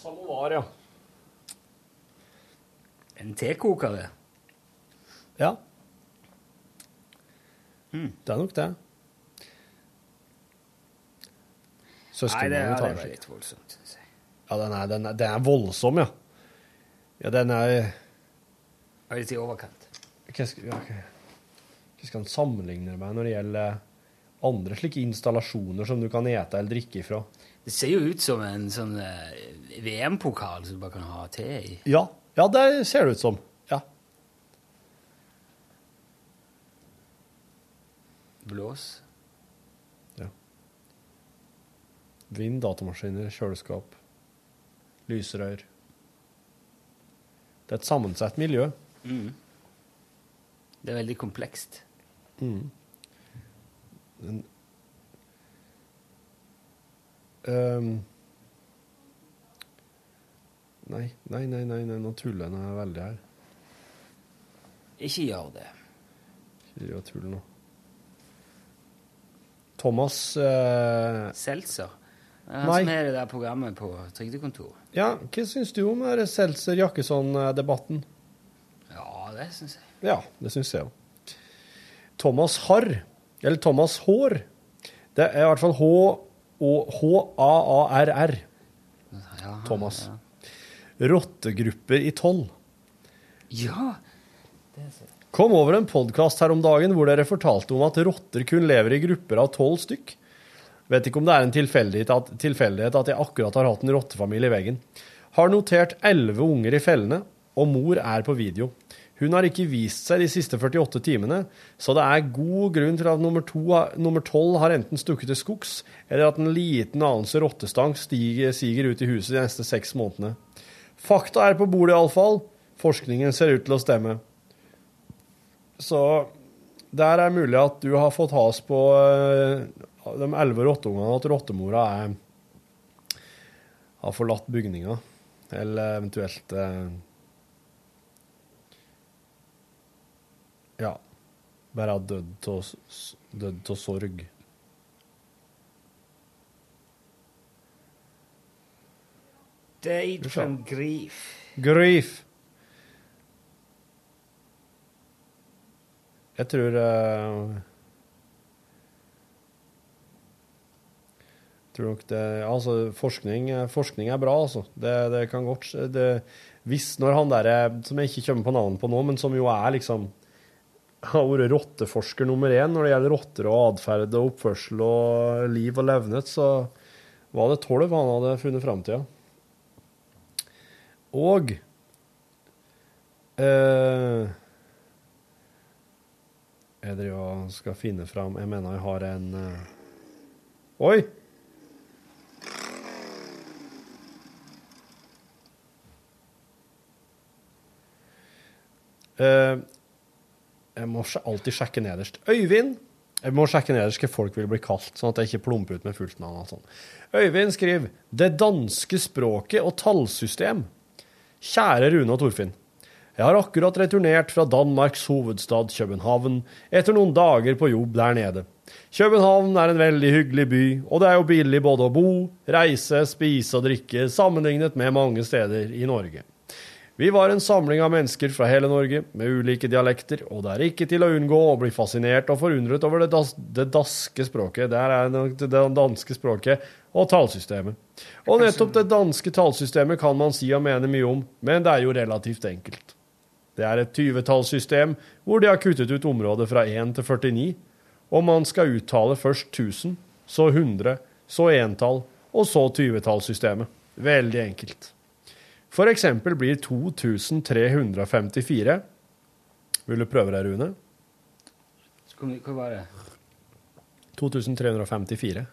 Samovar, ja. En tekoker, det. Ja. Det er nok det. Ja, tar det litt voldsomt. syns jeg. Ja, den er, den, er, den er voldsom, ja. Ja, den er litt i overkant. Hva skal, ja, hva- hva skal han sammenligne med når det gjelder andre slike installasjoner som du kan ete eller drikke ifra? Det ser jo ut som en sånn eh, VM-pokal som du bare kan ha te i. Ja, ja det ser det ut som. Ja. Blås. Vind, datamaskiner, kjøleskap, lysrør. Det er et sammensatt miljø. Mm. Det er veldig komplekst. Mm. Men, Ehm. Nei, nei, nei, nei, nei, nå tuller jeg veldig her. Ikke gjør det. Ikke gjør tull nå. Thomas eh, Seltzer. Er Han Nei. som har det der programmet på Trygdekontoret. Ja, hva syns du om Seltzer-Jakkesson-debatten? Ja, det syns jeg. Ja, det syns jeg òg. Thomas Harr, eller Thomas Hår, det er i hvert fall H-A-A-R-R. Ja, Thomas. Rottegrupper i toll. Ja! Kom over en podkast her om dagen hvor dere fortalte om at rotter kun lever i grupper av tolv stykk. Vet ikke om det er en tilfeldighet at, tilfeldighet at jeg akkurat har hatt en rottefamilie i veggen. Har notert elleve unger i fellene, og mor er på video. Hun har ikke vist seg de siste 48 timene, så det er god grunn til at nummer, to, nummer 12 har enten stukket til skogs, eller at en liten anelse rottestank stiger, siger ut i huset de neste seks månedene. Fakta er på bordet iallfall. Forskningen ser ut til å stemme. Så der er mulig at du har fått has på eh, de elleve rotteungene, at rottemora er, har forlatt bygninga. Eller eventuelt eh, Ja. Bare har dødd av sorg. Date from grief. Grief. Jeg tror uh, tror nok det Altså, forskning, forskning er bra, altså. Det, det kan godt det, Hvis når han derre som jeg ikke kommer på navnet på nå, men som jo er liksom har vært rotteforsker nummer én når det gjelder rotter og atferd og oppførsel og liv og levnet, så var det tolv han hadde funnet fram til. ja. Og uh, Jeg driver og skal finne fram Jeg mener jeg har en uh, Oi! Uh, jeg må alltid sjekke nederst. Øyvind Jeg må sjekke nederst hva folk vil bli kalt, sånn at jeg ikke plumper ut med fullt navn. Øyvind skriver 'Det danske språket og tallsystem'. Kjære Rune og Torfinn. Jeg har akkurat returnert fra Danmarks hovedstad København etter noen dager på jobb der nede. København er en veldig hyggelig by, og det er jo billig både å bo, reise, spise og drikke sammenlignet med mange steder i Norge. Vi var en samling av mennesker fra hele Norge, med ulike dialekter, og det er ikke til å unngå å bli fascinert og forundret over det, das det daske språket, der er nok det danske språket, og tallsystemet. Og nettopp det danske tallsystemet kan man si og mene mye om, men det er jo relativt enkelt. Det er et 20-tallssystem hvor de har kuttet ut området fra 1 til 49, og man skal uttale først 1000, så 100, så entall, og så 20-tallssystemet. Veldig enkelt. For eksempel blir 2354 Vil du prøve deg, Rune? Hva var det? 2354.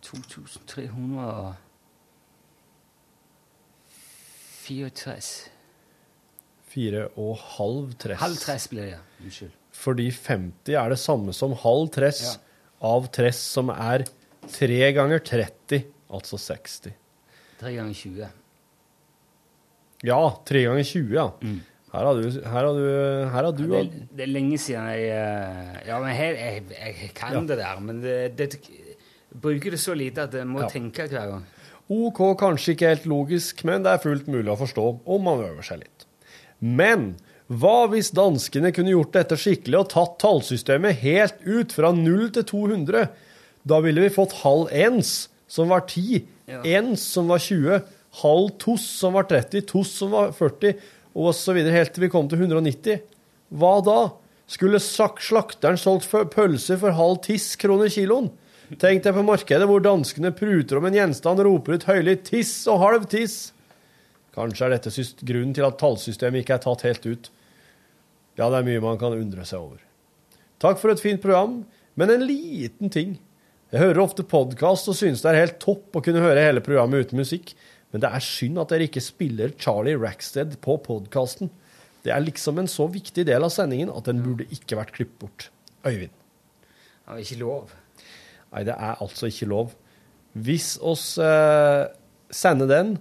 2304 64. Fire og halv tress. Halv tress blir det, ja. Unnskyld. Fordi 50 er det samme som halv tress Ja. av tress som er 3 ganger 30, altså 60. Tre ganger 20. Ja, 3 ganger 20, ja. Her har du Her har du, her har du ja, Det, det er lenge siden jeg eh, Ja, men her, jeg, jeg kan Ja. det der, men det, det, bruker det så lite at jeg må Ja. tenke hver gang. OK, kanskje ikke helt logisk, men det er fullt mulig å forstå om man øver seg litt. Men hva hvis danskene kunne gjort dette skikkelig og tatt tallsystemet helt ut fra 0 til 200? Da ville vi fått halv ens, som var 10, Ja. ens, som var 20, halv toss, som var 30, toss, som var 40, og så videre helt til vi kom til 190. Hva da? Skulle slakteren solgt pølser for halv tiss kroner kiloen? Tenk deg på markedet hvor danskene pruter om en gjenstand og roper ut høylytt 'tiss' og 'halv tiss'. Kanskje er dette grunnen til at tallsystemet ikke er tatt helt ut. Ja, det er mye man kan undre seg over. Takk for et fint program, men en liten ting. Jeg hører ofte podkast og synes det er helt topp å kunne høre hele programmet uten musikk, men det er synd at dere ikke spiller Charlie Rackstead på podkasten. Det er liksom en så viktig del av sendingen at den burde ikke vært klippet bort. Øyvind. Det er ikke lov. Nei, det er altså ikke lov. Hvis oss eh, sender den,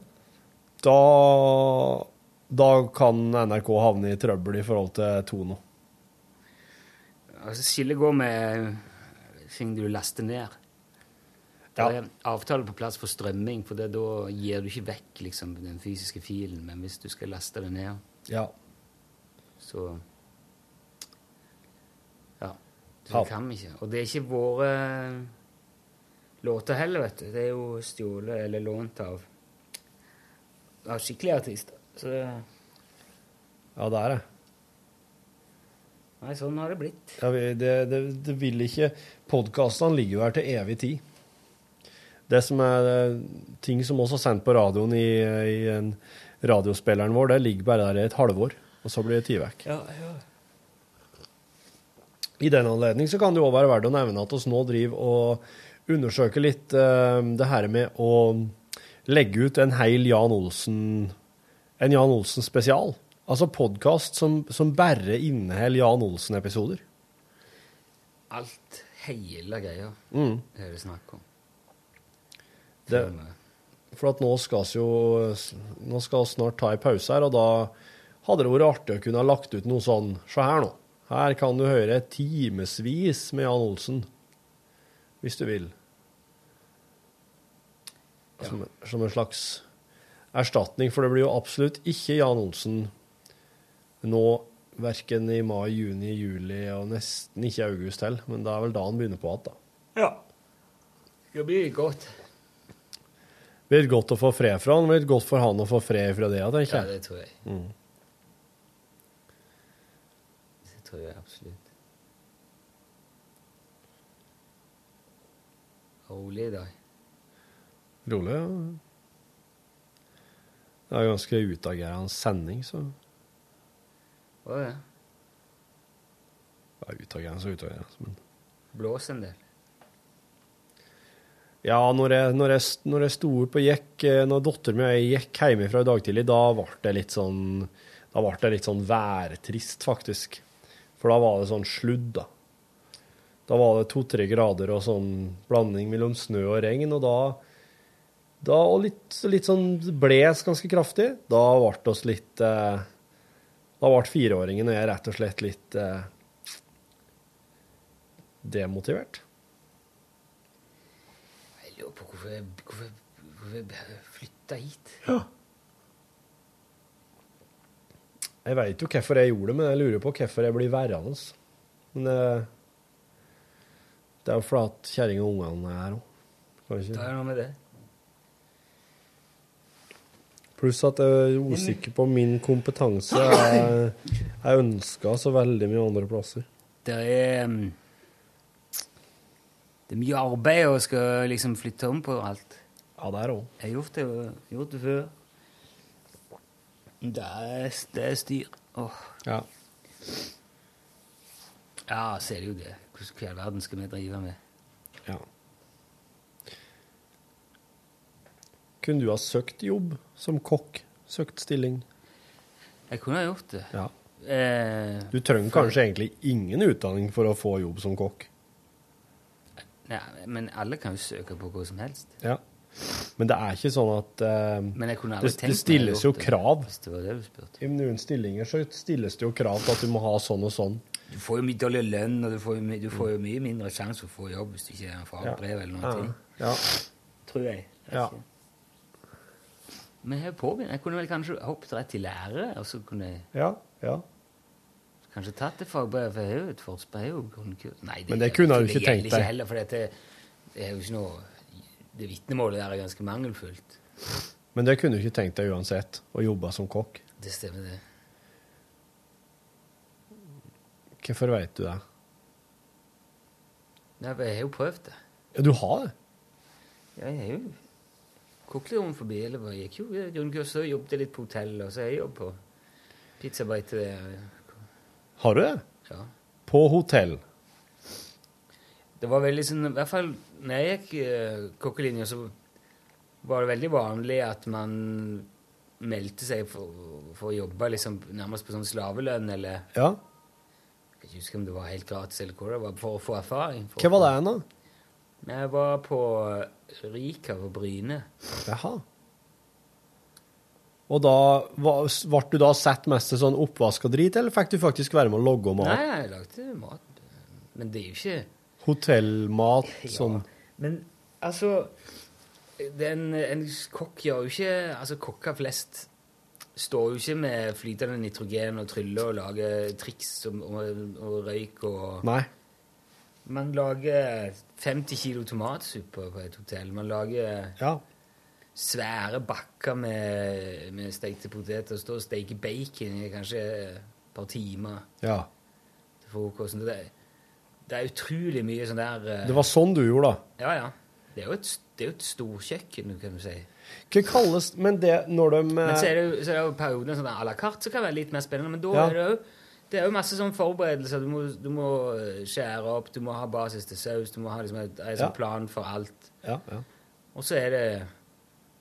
da da kan NRK havne i trøbbel i forhold til Tono. Altså, skillet går med ting du laster ned. Ja. er avtale på plass for strømming, for det, da gir du ikke vekk liksom, den fysiske filen. Men hvis du skal laste det ned, Ja. så Ja. Så Ja. kan vi ikke. Og det er ikke våre låter heller, vet du. Det er jo stjålet eller lånt av, av skikkelige artister. Så ja, det er det. Nei, sånn har det blitt. Ja, det, det, det vil ikke Podkastene ligger jo her til evig tid. Det som er eh, ting som også er sendt på radioen i, i en radiospilleren vår, det ligger bare der i et halvår, og så blir det tatt vekk. Ja, ja. I den anledning så kan det også være verdt å nevne at oss nå driver og undersøker litt uh, det her med å legge ut en heil Jan Olsen en Jan Olsen spesial. Altså podkast som, som bare inneholder Jan Olsen-episoder. Alt, hele greia, Mm. er det snakk om. Det, for at nå skal vi jo Nå skal vi snart ta en pause her, og da hadde det vært artig å kunne ha lagt ut noe sånn Se her nå. Her kan du høre timevis med Jan Olsen. Hvis du vil. Som, som en slags erstatning, for det blir jo absolutt ikke Jan Olsen nå, verken i mai, juni, juli og nesten ikke august heller. Men det er vel da han begynner på igjen, da. Ja. Det blir godt. Det blir godt å få fred fra han, det blir godt for han å få fred fra det, tenker Ja, det tror jeg. Mm. Det tror jeg absolutt. Rolig i dag. Rolig, ja. Det er ganske utagerende sending, så Å ja. det? er utagerende så utagerende, men Blås en del. Ja, når jeg, når jeg, når jeg sto opp og gikk, når datteren min og jeg gikk hjemmefra i dag tidlig, da ble det litt sånn Da ble det litt sånn værtrist, faktisk. For da var det sånn sludd, da. Da var det to-tre grader og sånn blanding mellom snø og regn, og da da, og litt, litt sånn bles ganske kraftig. Da ble oss litt eh, Da ble fireåringen og jeg rett og slett litt eh, demotivert. Lurer på hvorfor jeg, hvorfor hvorfor jeg flytta hit. Jeg veit jo hvorfor jeg gjorde det, men jeg lurer på hvorfor jeg blir værende. Men det, det er jo fordi kjerringa og ungene er her òg. Det er noe med det. Pluss at jeg er usikker på min kompetanse. Jeg, jeg ønska så veldig mye andre plasser. Det er um, Det er mye arbeid å skal liksom flytte om på alt. Ja, det er òg. Jeg har gjort det, gjort det før. Det er, det er styr. Åh. Ja. Ja, så er det jo det. Hva i all verden skal vi drive med? ja. Kunne du ha søkt jobb som kokk søkt stilling. Jeg kunne ha gjort det. Ja. Eh, Du trenger for- kanskje egentlig ingen utdanning for å få jobb som kokk. Ja, men alle kan jo søke på hva som helst. Ja. Men det er ikke sånn at uh, det, det stilles jo krav. Hvis det var det du spurte. I noen stillinger så stilles det jo krav til at du må ha sånn og sånn. Du får jo mye dårligere lønn, og du får jo, du får jo mye mindre sjanse for å få jobb hvis du ikke har fagbrev eller noe. Ja. Ja. Tror jeg. Ja. Men jeg. Jeg kunne vel kanskje hoppet rett til lærer, og så kunne jeg ja, ja. Kanskje tatt det fagbrevet, for jeg har jo et jo grunnkurs. Nei, Men det kunne du ikke det tenkt gjelder deg. ikke heller, for dette, det er jo ikke noe Det vitnemålet der er ganske mangelfullt. Men det kunne du ikke tenkt deg uansett, å jobbe som kokk. Det stemmer, det. Hvorfor vet du det? Nei, for jeg har jo prøvd det. Ja, du har det? Ja, jeg har jo kokt litt rundt forbi. Eller jeg gikk jo grunnkurs og jobbet litt på hotell, og så har jeg jobb på pizzabeite. Har du det? Ja. På hotell? Det var veldig sånn, i hvert fall når jeg gikk uh, kokkelinja, så var det veldig vanlig at man meldte seg for, for å jobbe liksom, nærmest på sånn slavelønn, eller Ja. Jeg kan ikke huske om det var helt gratis, eller hva det var, for å få erfaring. For Hva var det da? Jeg var på Rika på Bryne. Jaha. Og da var- ble du da sett mest til sånn oppvask og drit, eller fikk du faktisk være med å logge mat? Nei, jeg lagde mat. Men det er jo ikke Hotellmat, sånn Men altså den, En kokk gjør jo ikke Altså, kokker flest står jo ikke med flytende nitrogen og tryller og lager triks og, og, og røyk og Nei. Man lager 50 kilo tomatsuppe på et hotell. Man lager Ja. Svære bakker med, med stekte poteter. Stå og steke bacon i kanskje et par timer ja. til frokosten. Det, det er utrolig mye sånn der eh, Det var sånn du gjorde, da? Ja, ja. Det er jo et, det er jo et storkjøkken, kan du si. Hva kalles Men det når de Men så er det jo, så er det jo perioden sånn à la carte som kan være litt mer spennende. Men da Ja. er det jo det er jo masse sånn forberedelser. Du må, du må eh, skjære opp, du må ha basis til saus, du må ha liksom en Ja. sånn plan for alt. Ja, ja. Og så er det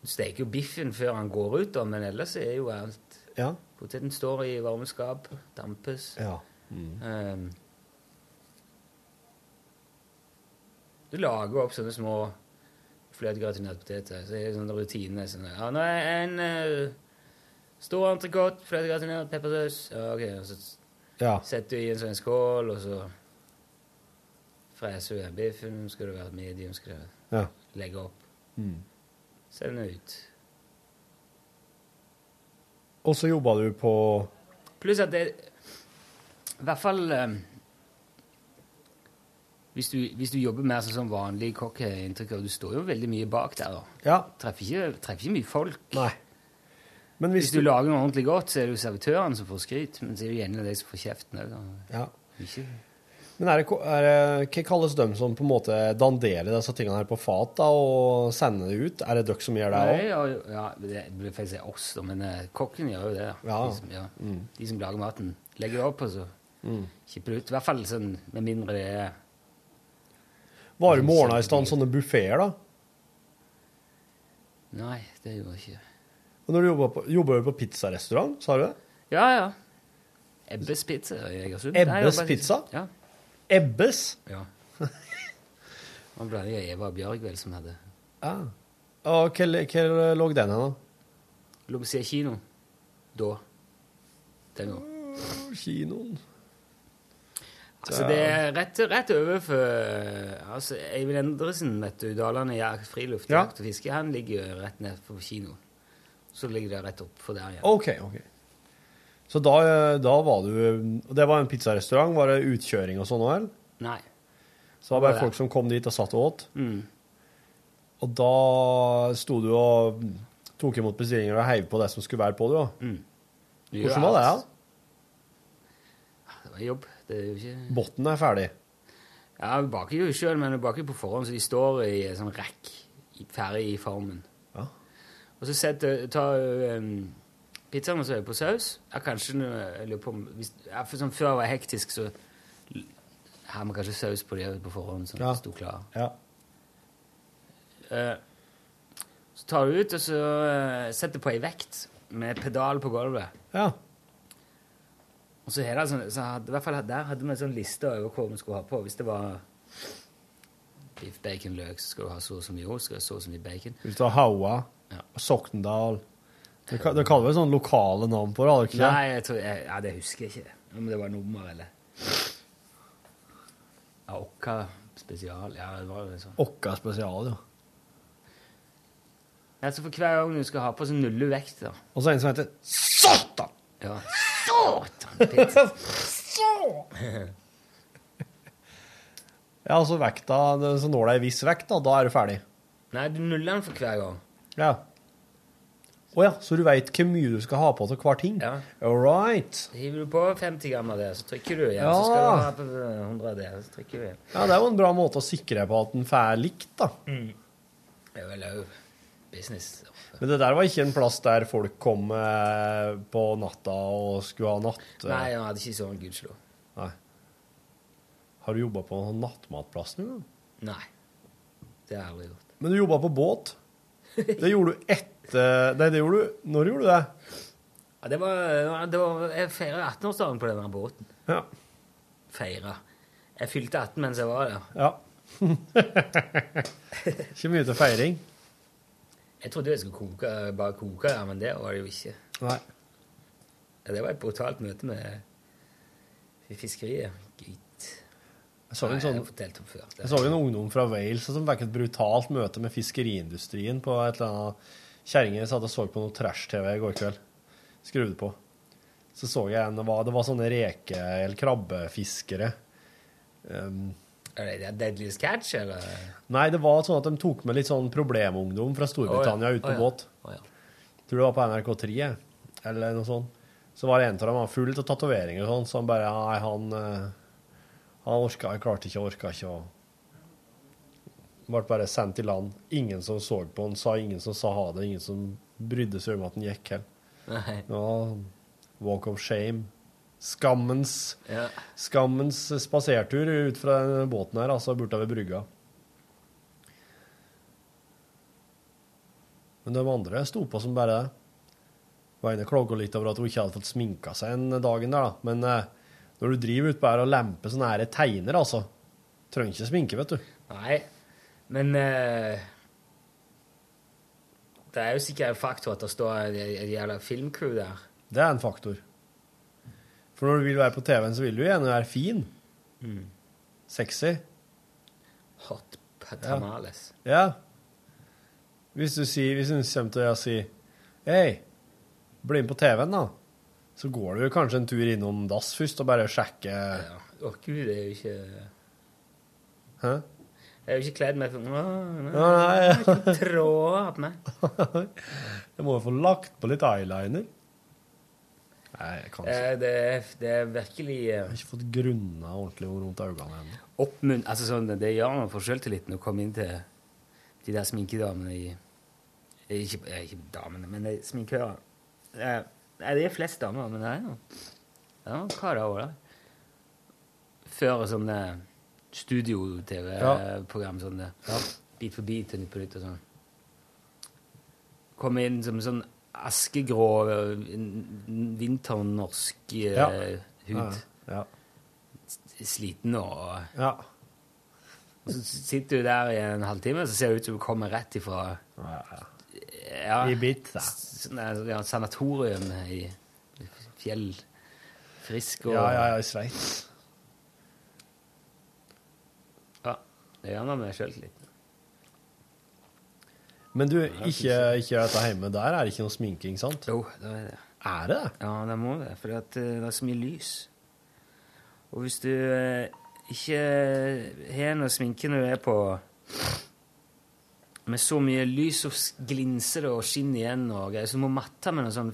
Du steker jo biffen før han går ut, da, men ellers er jo alt Ja. Poteten står i varmeskap, dampes. ja. Ehm, du lager opp sånne små fløtegratinerte poteter. Så er det sånne rutiner. Sånn, ja, nå er en uh, stor entrecôte, fløtegratinert, peppersaus. Ja, ok, og så ja. setter du i en sånn skål, og så freser du biffen. Skal det være medium, skal du ja. legge opp. Mm. Send den ut. Og så jobba du på Pluss at det I hvert fall eh, hvis, du, hvis du jobber mer som sånn vanlig kokk, har jeg inntrykk av Du står jo veldig mye bak der. da. Ja. Treffer ikke, treffer ikke mye folk. Nei. Men Hvis hvis du lager noe ordentlig godt, så er det jo servitøren som får skryt. Men så er det jo gjerne de som får kjeften òg. Ja. Ikke Men er det, er det, hva kalles de som på en måte danderer disse tingene her på fat da, og sender det ut? Er det dere som gjør det òg? ja, ja, det blir faktisk si oss, da, men eh, kokken gjør jo det. Ja. De, som, ja. de som lager maten. Legger det opp, og så kipper det ut. I hvert fall sånn, med mindre det er Var det morgenen i stand sånne buffeer, da? Nei, det gjorde jeg ikke. Og når du jobber på, jobber du på pizzarestaurant, sa du det? Ja, ja. Ebbes pizza i Egersund. Ebbes pizza? Ja. Ebbes? ja. Det ble det Eva Eva Bjørgvel som hadde Ja. Og hva lå den her, da? Lå på av kino. Da. Den òg. Kinoen. Altså, det er rett, rett over for altså, Eivind Endresen, vet du, Dalane jakt, friluft, Ja. jakt og fiske, han ligger jo rett ned på kino. Så ligger det rett opp for der igjen. OK, OK. Så da, da var du Det var en pizzarestaurant? Var det utkjøring og sånn òg, eller? Nei. Så det var bare folk som kom dit og satt og åt? Mm. Og da sto du og tok imot bestillinger og heiv på det som skulle være på, du, da? Mm. Hvordan var det? da? Det var jobb. Det er jo ikke Botten er ferdig. Ja, vi baker jo sjøl, men vi baker på forhånd, så de står i en sånn rekk ferdig i formen. Ja. Og så setter, tar um, pizzaen også det på saus. er kanskje jeg lurer på om hvis, ja, sånn, Før var hektisk, så har vi kanskje saus på de på forhånd, sånn Ja. at de sto klar. Ja. Uh, så tar du ut, og så uh, setter på ei vekt. med pedal på gulvet. Ja. Og så, her, det sånn, så hadde, i hvert fall der hadde vi en sånn liste over hva vi skulle ha på. Hvis det var biff, bacon, løk, så skal du ha så og så mye ost, skal du ha så og så mye bacon. Hvis du har Haua, Ja. Sokndal Det det kaller vel sånne lokale navn på det? ikke det? Nei, tror, jeg, ja, det husker jeg ikke. Om det var nummer eller Ja, Okka spesial. Ja, det var jo sånn. Okka spesial, ja. Så for hver gang du skal ha på, så nuller du vekt, da. Og så en som heter Satan! Ja. Satan, pizza. Ja, altså vekta Så når det er viss vekt, da, da er du ferdig. Nei, du nuller den for hver gang. Ja. Å ja, så du veit hvor mye du skal ha på til hver ting? Ja. All right. Hiver du på 50 gram av det, så trykker du igjen. Ja. Så skal du ha på 100 av det, så trykker du igjen. Ja, det er jo en bra måte å sikre på at den får likt, da. Det er vel òg business. Men det der var ikke en plass der folk kom eh, på natta og skulle ha natt... eh, Nei, han hadde ikke sånn gudslo. Nei. Har du jobba på nattmatplassen? gang? Nei. Det har jeg aldri gjort. Men du jobba på båt? Det gjorde du etter Nei, det gjorde du Når gjorde du det? Ja, det var, det var, jeg feira 18-årsdagen på denne båten. Ja. Feira. Jeg fylte 18 mens jeg var der. ja. ikke mye til feiring? Jeg trodde jeg skulle koke, bare koke ja, men det var det jo ikke. Nei. Ja, det var et brutalt møte med fiskeriet. Gitt. Jeg så en sånn Jeg så en ungdom fra Wales som fikk et brutalt møte med fiskeriindustrien på et eller annet Kjerringer satt og så på noe trash-TV i går kveld. Skrudde på. Så så jeg en det var, det var sånne reke- eller krabbefiskere. Um, Er det Deadly Catch, eller? nei, det var sånn at de tok med litt sånn problemungdom fra Storbritannia oh, ja. ut på oh, ja. båt. Oh, ja. Tror det var på NRK3 eller noe sånt. Så var det en av dem var full av tatoveringer og sånn, så han bare Nei, han eh, Han orka, jeg klarte ikke, orka ikke å Ble bare sendt i land. Ingen som så på han, sa ingen som sa ha det, ingen som brydde seg om at han gikk heller. Ja, walk of shame. Skammens Ja. Skammens spasertur ut fra den båten her, altså bortover brygga. Men de andre sto på som bare det. Var inne klaga litt over at hun ikke hadde fått sminka seg en dagen der, da. Men eh, når du driver utpå her og lemper sånne her teiner, altså Trenger ikke sminke, vet du. Nei, men eh, Det er jo sikkert en faktor at det står et jævla filmcrew der. Det er en faktor. For når du vil være på TV-en, så vil du gjerne være fin. Sexy. Hot patamales. Ja. Hvis du sier, hvis hun kommer til å si Hei, bli med på TV-en, da. Så går du kanskje en tur innom dass først og bare sjekker Ja. Å gud, det er jo ikke Hæ? Jeg er jo ikke kledd med Å, nei, Ja, nei, ja. Tråder på meg. Jeg må jo få lagt på litt eyeliner. Nei, jeg kan ikke. Eh, Det, er- det er virkelig eh, Jeg har ikke fått grunna ordentlig rundt øynene ennå. oppmunt... Altså sånn, det gjør noe for selvtilliten å komme inn til de der sminkedamene i eh, Ikke, eh, ikke damene, men de sminkørene. Eh, Nei, det er flest damer, men det er noen det er noen karer òg der. Før sånne studio-TV-program sånn det. Bit for bit og Nytt på nytt og sånn. Komme inn som sånn askegrå vinternorsk eh, Ja. hud. Ja. Sliten og ja. og så sitter du der i en halvtime, så ser det ut som du kommer rett ifra ja, Ibiza. sånn ja, sanatorium i fjell. Frisk og Ja, ja, ja, i Sveits. Ja, noe med sjøltilliten. Men du, ikke, ikke dette hjemme der er det ikke noe sminking, sant? Jo, det er det. Er det? Ja, det må det, for det er så mye lys. Og hvis du eh, ikke har noe sminke når du er på med så mye lys, så glinser det og skinner igjen og greier, så du må matte med noe sånn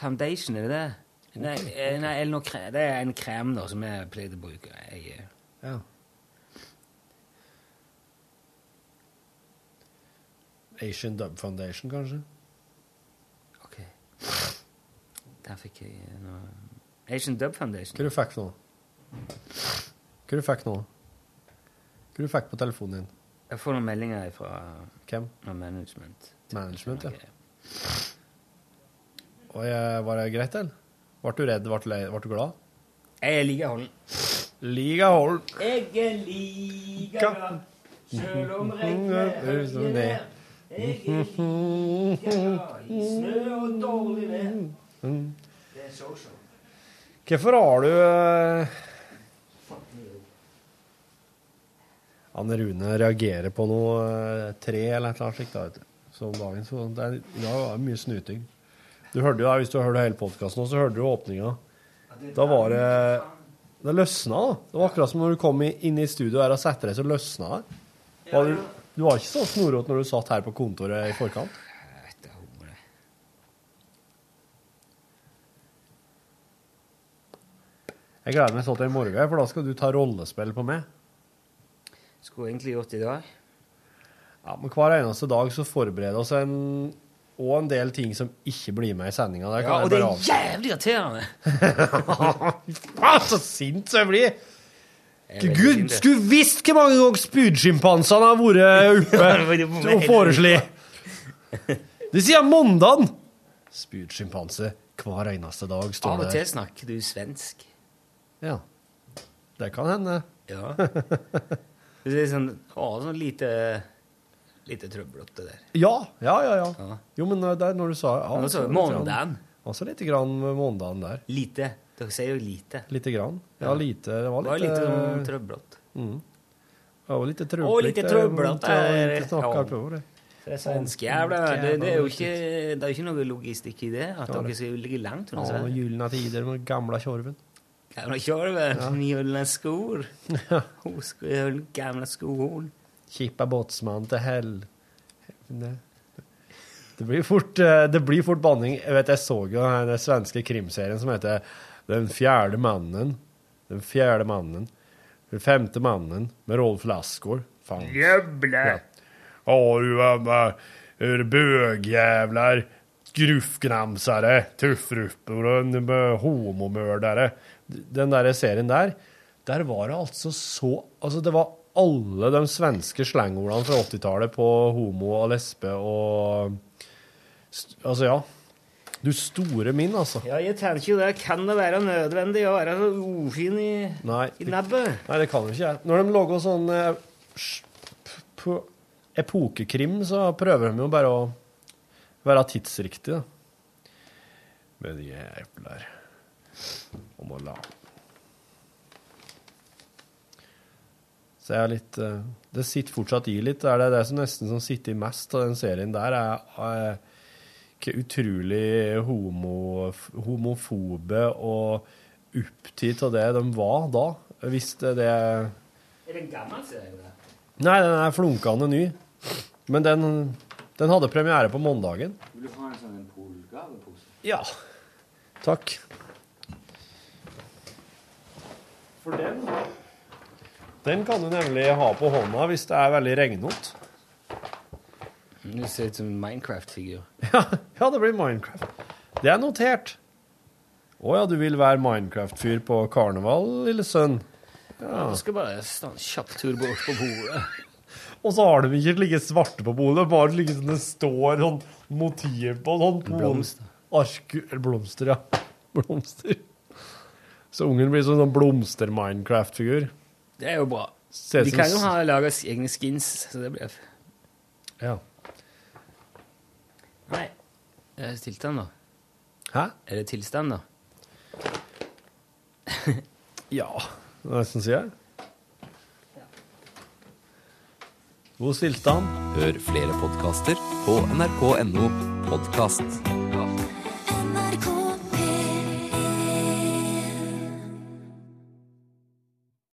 foundation, er det det? Nei, eh, nei eller noe krem. Det er en krem da, som jeg pleide å bruke. Jeg, eh, Ja. Asian Dub Foundation, kanskje? ok. Der fikk jeg noe Asian Dub Foundation. Hva du fikk nå? Hva du fikk nå? Hva du fikk på telefonen din? Jeg får noen meldinger fra Hvem? management. Management, ja. Og jeg, var det greit, eller? Ble du redd? Ble du, ble du glad? Jeg er like Holden. Like holden. Jeg er like glad, sjøl om regnet høyer ned. Jeg er like glad i snø og dårlig vær. Det er så så. Hvorfor har du eh, Han Rune reagerer på noe eh, tre eller et eller annet slikt da. Så om dagen så det er, ja, det er mye snuting. Du hørte jo Hvis du hørte hele podkasten, så hørte du åpninga. Da var det Det løsna, da. Det var akkurat som når du kom inn i studio her og satte deg, så løsna det. Var du, du var ikke så snorete når du satt her på kontoret i forkant? Jeg gleder meg så til i morgen, for da skal du ta rollespill på meg. Skulle egentlig gjort det i dag. Ja, men Hver eneste dag så forbereder oss en, og en del ting som ikke blir med i sendinga. Ja, og det er jævlig irriterende. Faen, så sint som jeg blir! Gud, skulle visst hvor mange ganger spydsjimpansene har vært oppe og foreslått. Det sier mandagen! Spydsjimpanse hver eneste dag, står Av og det. til snakker du svensk. Ja. Det kan hende. Ja. Det er sånn, å, sånn lite, lite trøblete der. Ja, ja, ja. ja. Jo, men uh, der når du sa ja, også måndagen. Lite grann måndagen der. Lite. Dere sier jo lite. Lite grann. Ja, lite. Det var Det var litt litt sånn eh, trøblete. Ja, og litt trøblete er- ja. på det. Det er svenske det, det er jo ikke Det er ikke noe logistikk i det. At Ja, dere det- skal ligge langt unna Ja, gylne tider med gamla tjorven. Gamla tjorven, Gylne skor. Gamla skohorn. Kippa båtsmann til hell. Det det blir fort, eh, det blir fort banning. Jeg vet, jeg så jo den svenske krimserien som heter Den fjerde mannen. Den fjerde mannen. Den femte mannen med Rolf Lassgård. Fan. Jävlar! Ja, du er bögjävlar, gruffgramsare, tuffrupper och eh, homomördare. Den der serien der, der var det altså så Altså, det var alle de svenske slangordene fra 80-tallet på homo og lesbe og Altså, ja. Du store min, altså. Ja, jeg tenker jo det kan det være nødvendig å være så ufin i, Nei, i nebbet. Nei, det kan jo ikke jeg. Når de lager sånn eh, epokekrim, så prøver de jo bare å være tidsriktig, da. Men epler og å la Så jeg er litt eh, Det sitter fortsatt i litt. Det er det, det som nesten som sitter i mest av den serien der, er eh, hvor utrolig homo, homofobe og opptatt av det de var da. Hvis det, det Er den en gammel serie? det? Nei, den er flunkende ny. Men den, den hadde premiere på mandagen. Vil du ha en sånn polgavepose? Ja. Takk. For den Den kan du nemlig ha på hånda hvis det er veldig regnete. Du ser ut som en Minecraft-figur. Ja, ja, det blir Minecraft. Det er notert. Å ja, du vil være Minecraft-fyr på karneval, lille sønn? Ja. Jeg skal bare ta en kjapp tur bort på bordet. Og så har de ikke slike svarte på bordet, bare slike som det står sånn motiv på. sånn Blomster. Eller blomster, ja. Blomster. Så ungen blir sånn, sånn blomster-Minecraft-figur. Det er jo bra. De kan jo ha laga egne skins, så det blir Ja. Nei. Er det tilstand, da? Hæ? Er det tilstand, da? Ja, Det er nesten sier jeg? God tilstand. Hør flere podkaster på nrk.no podkast.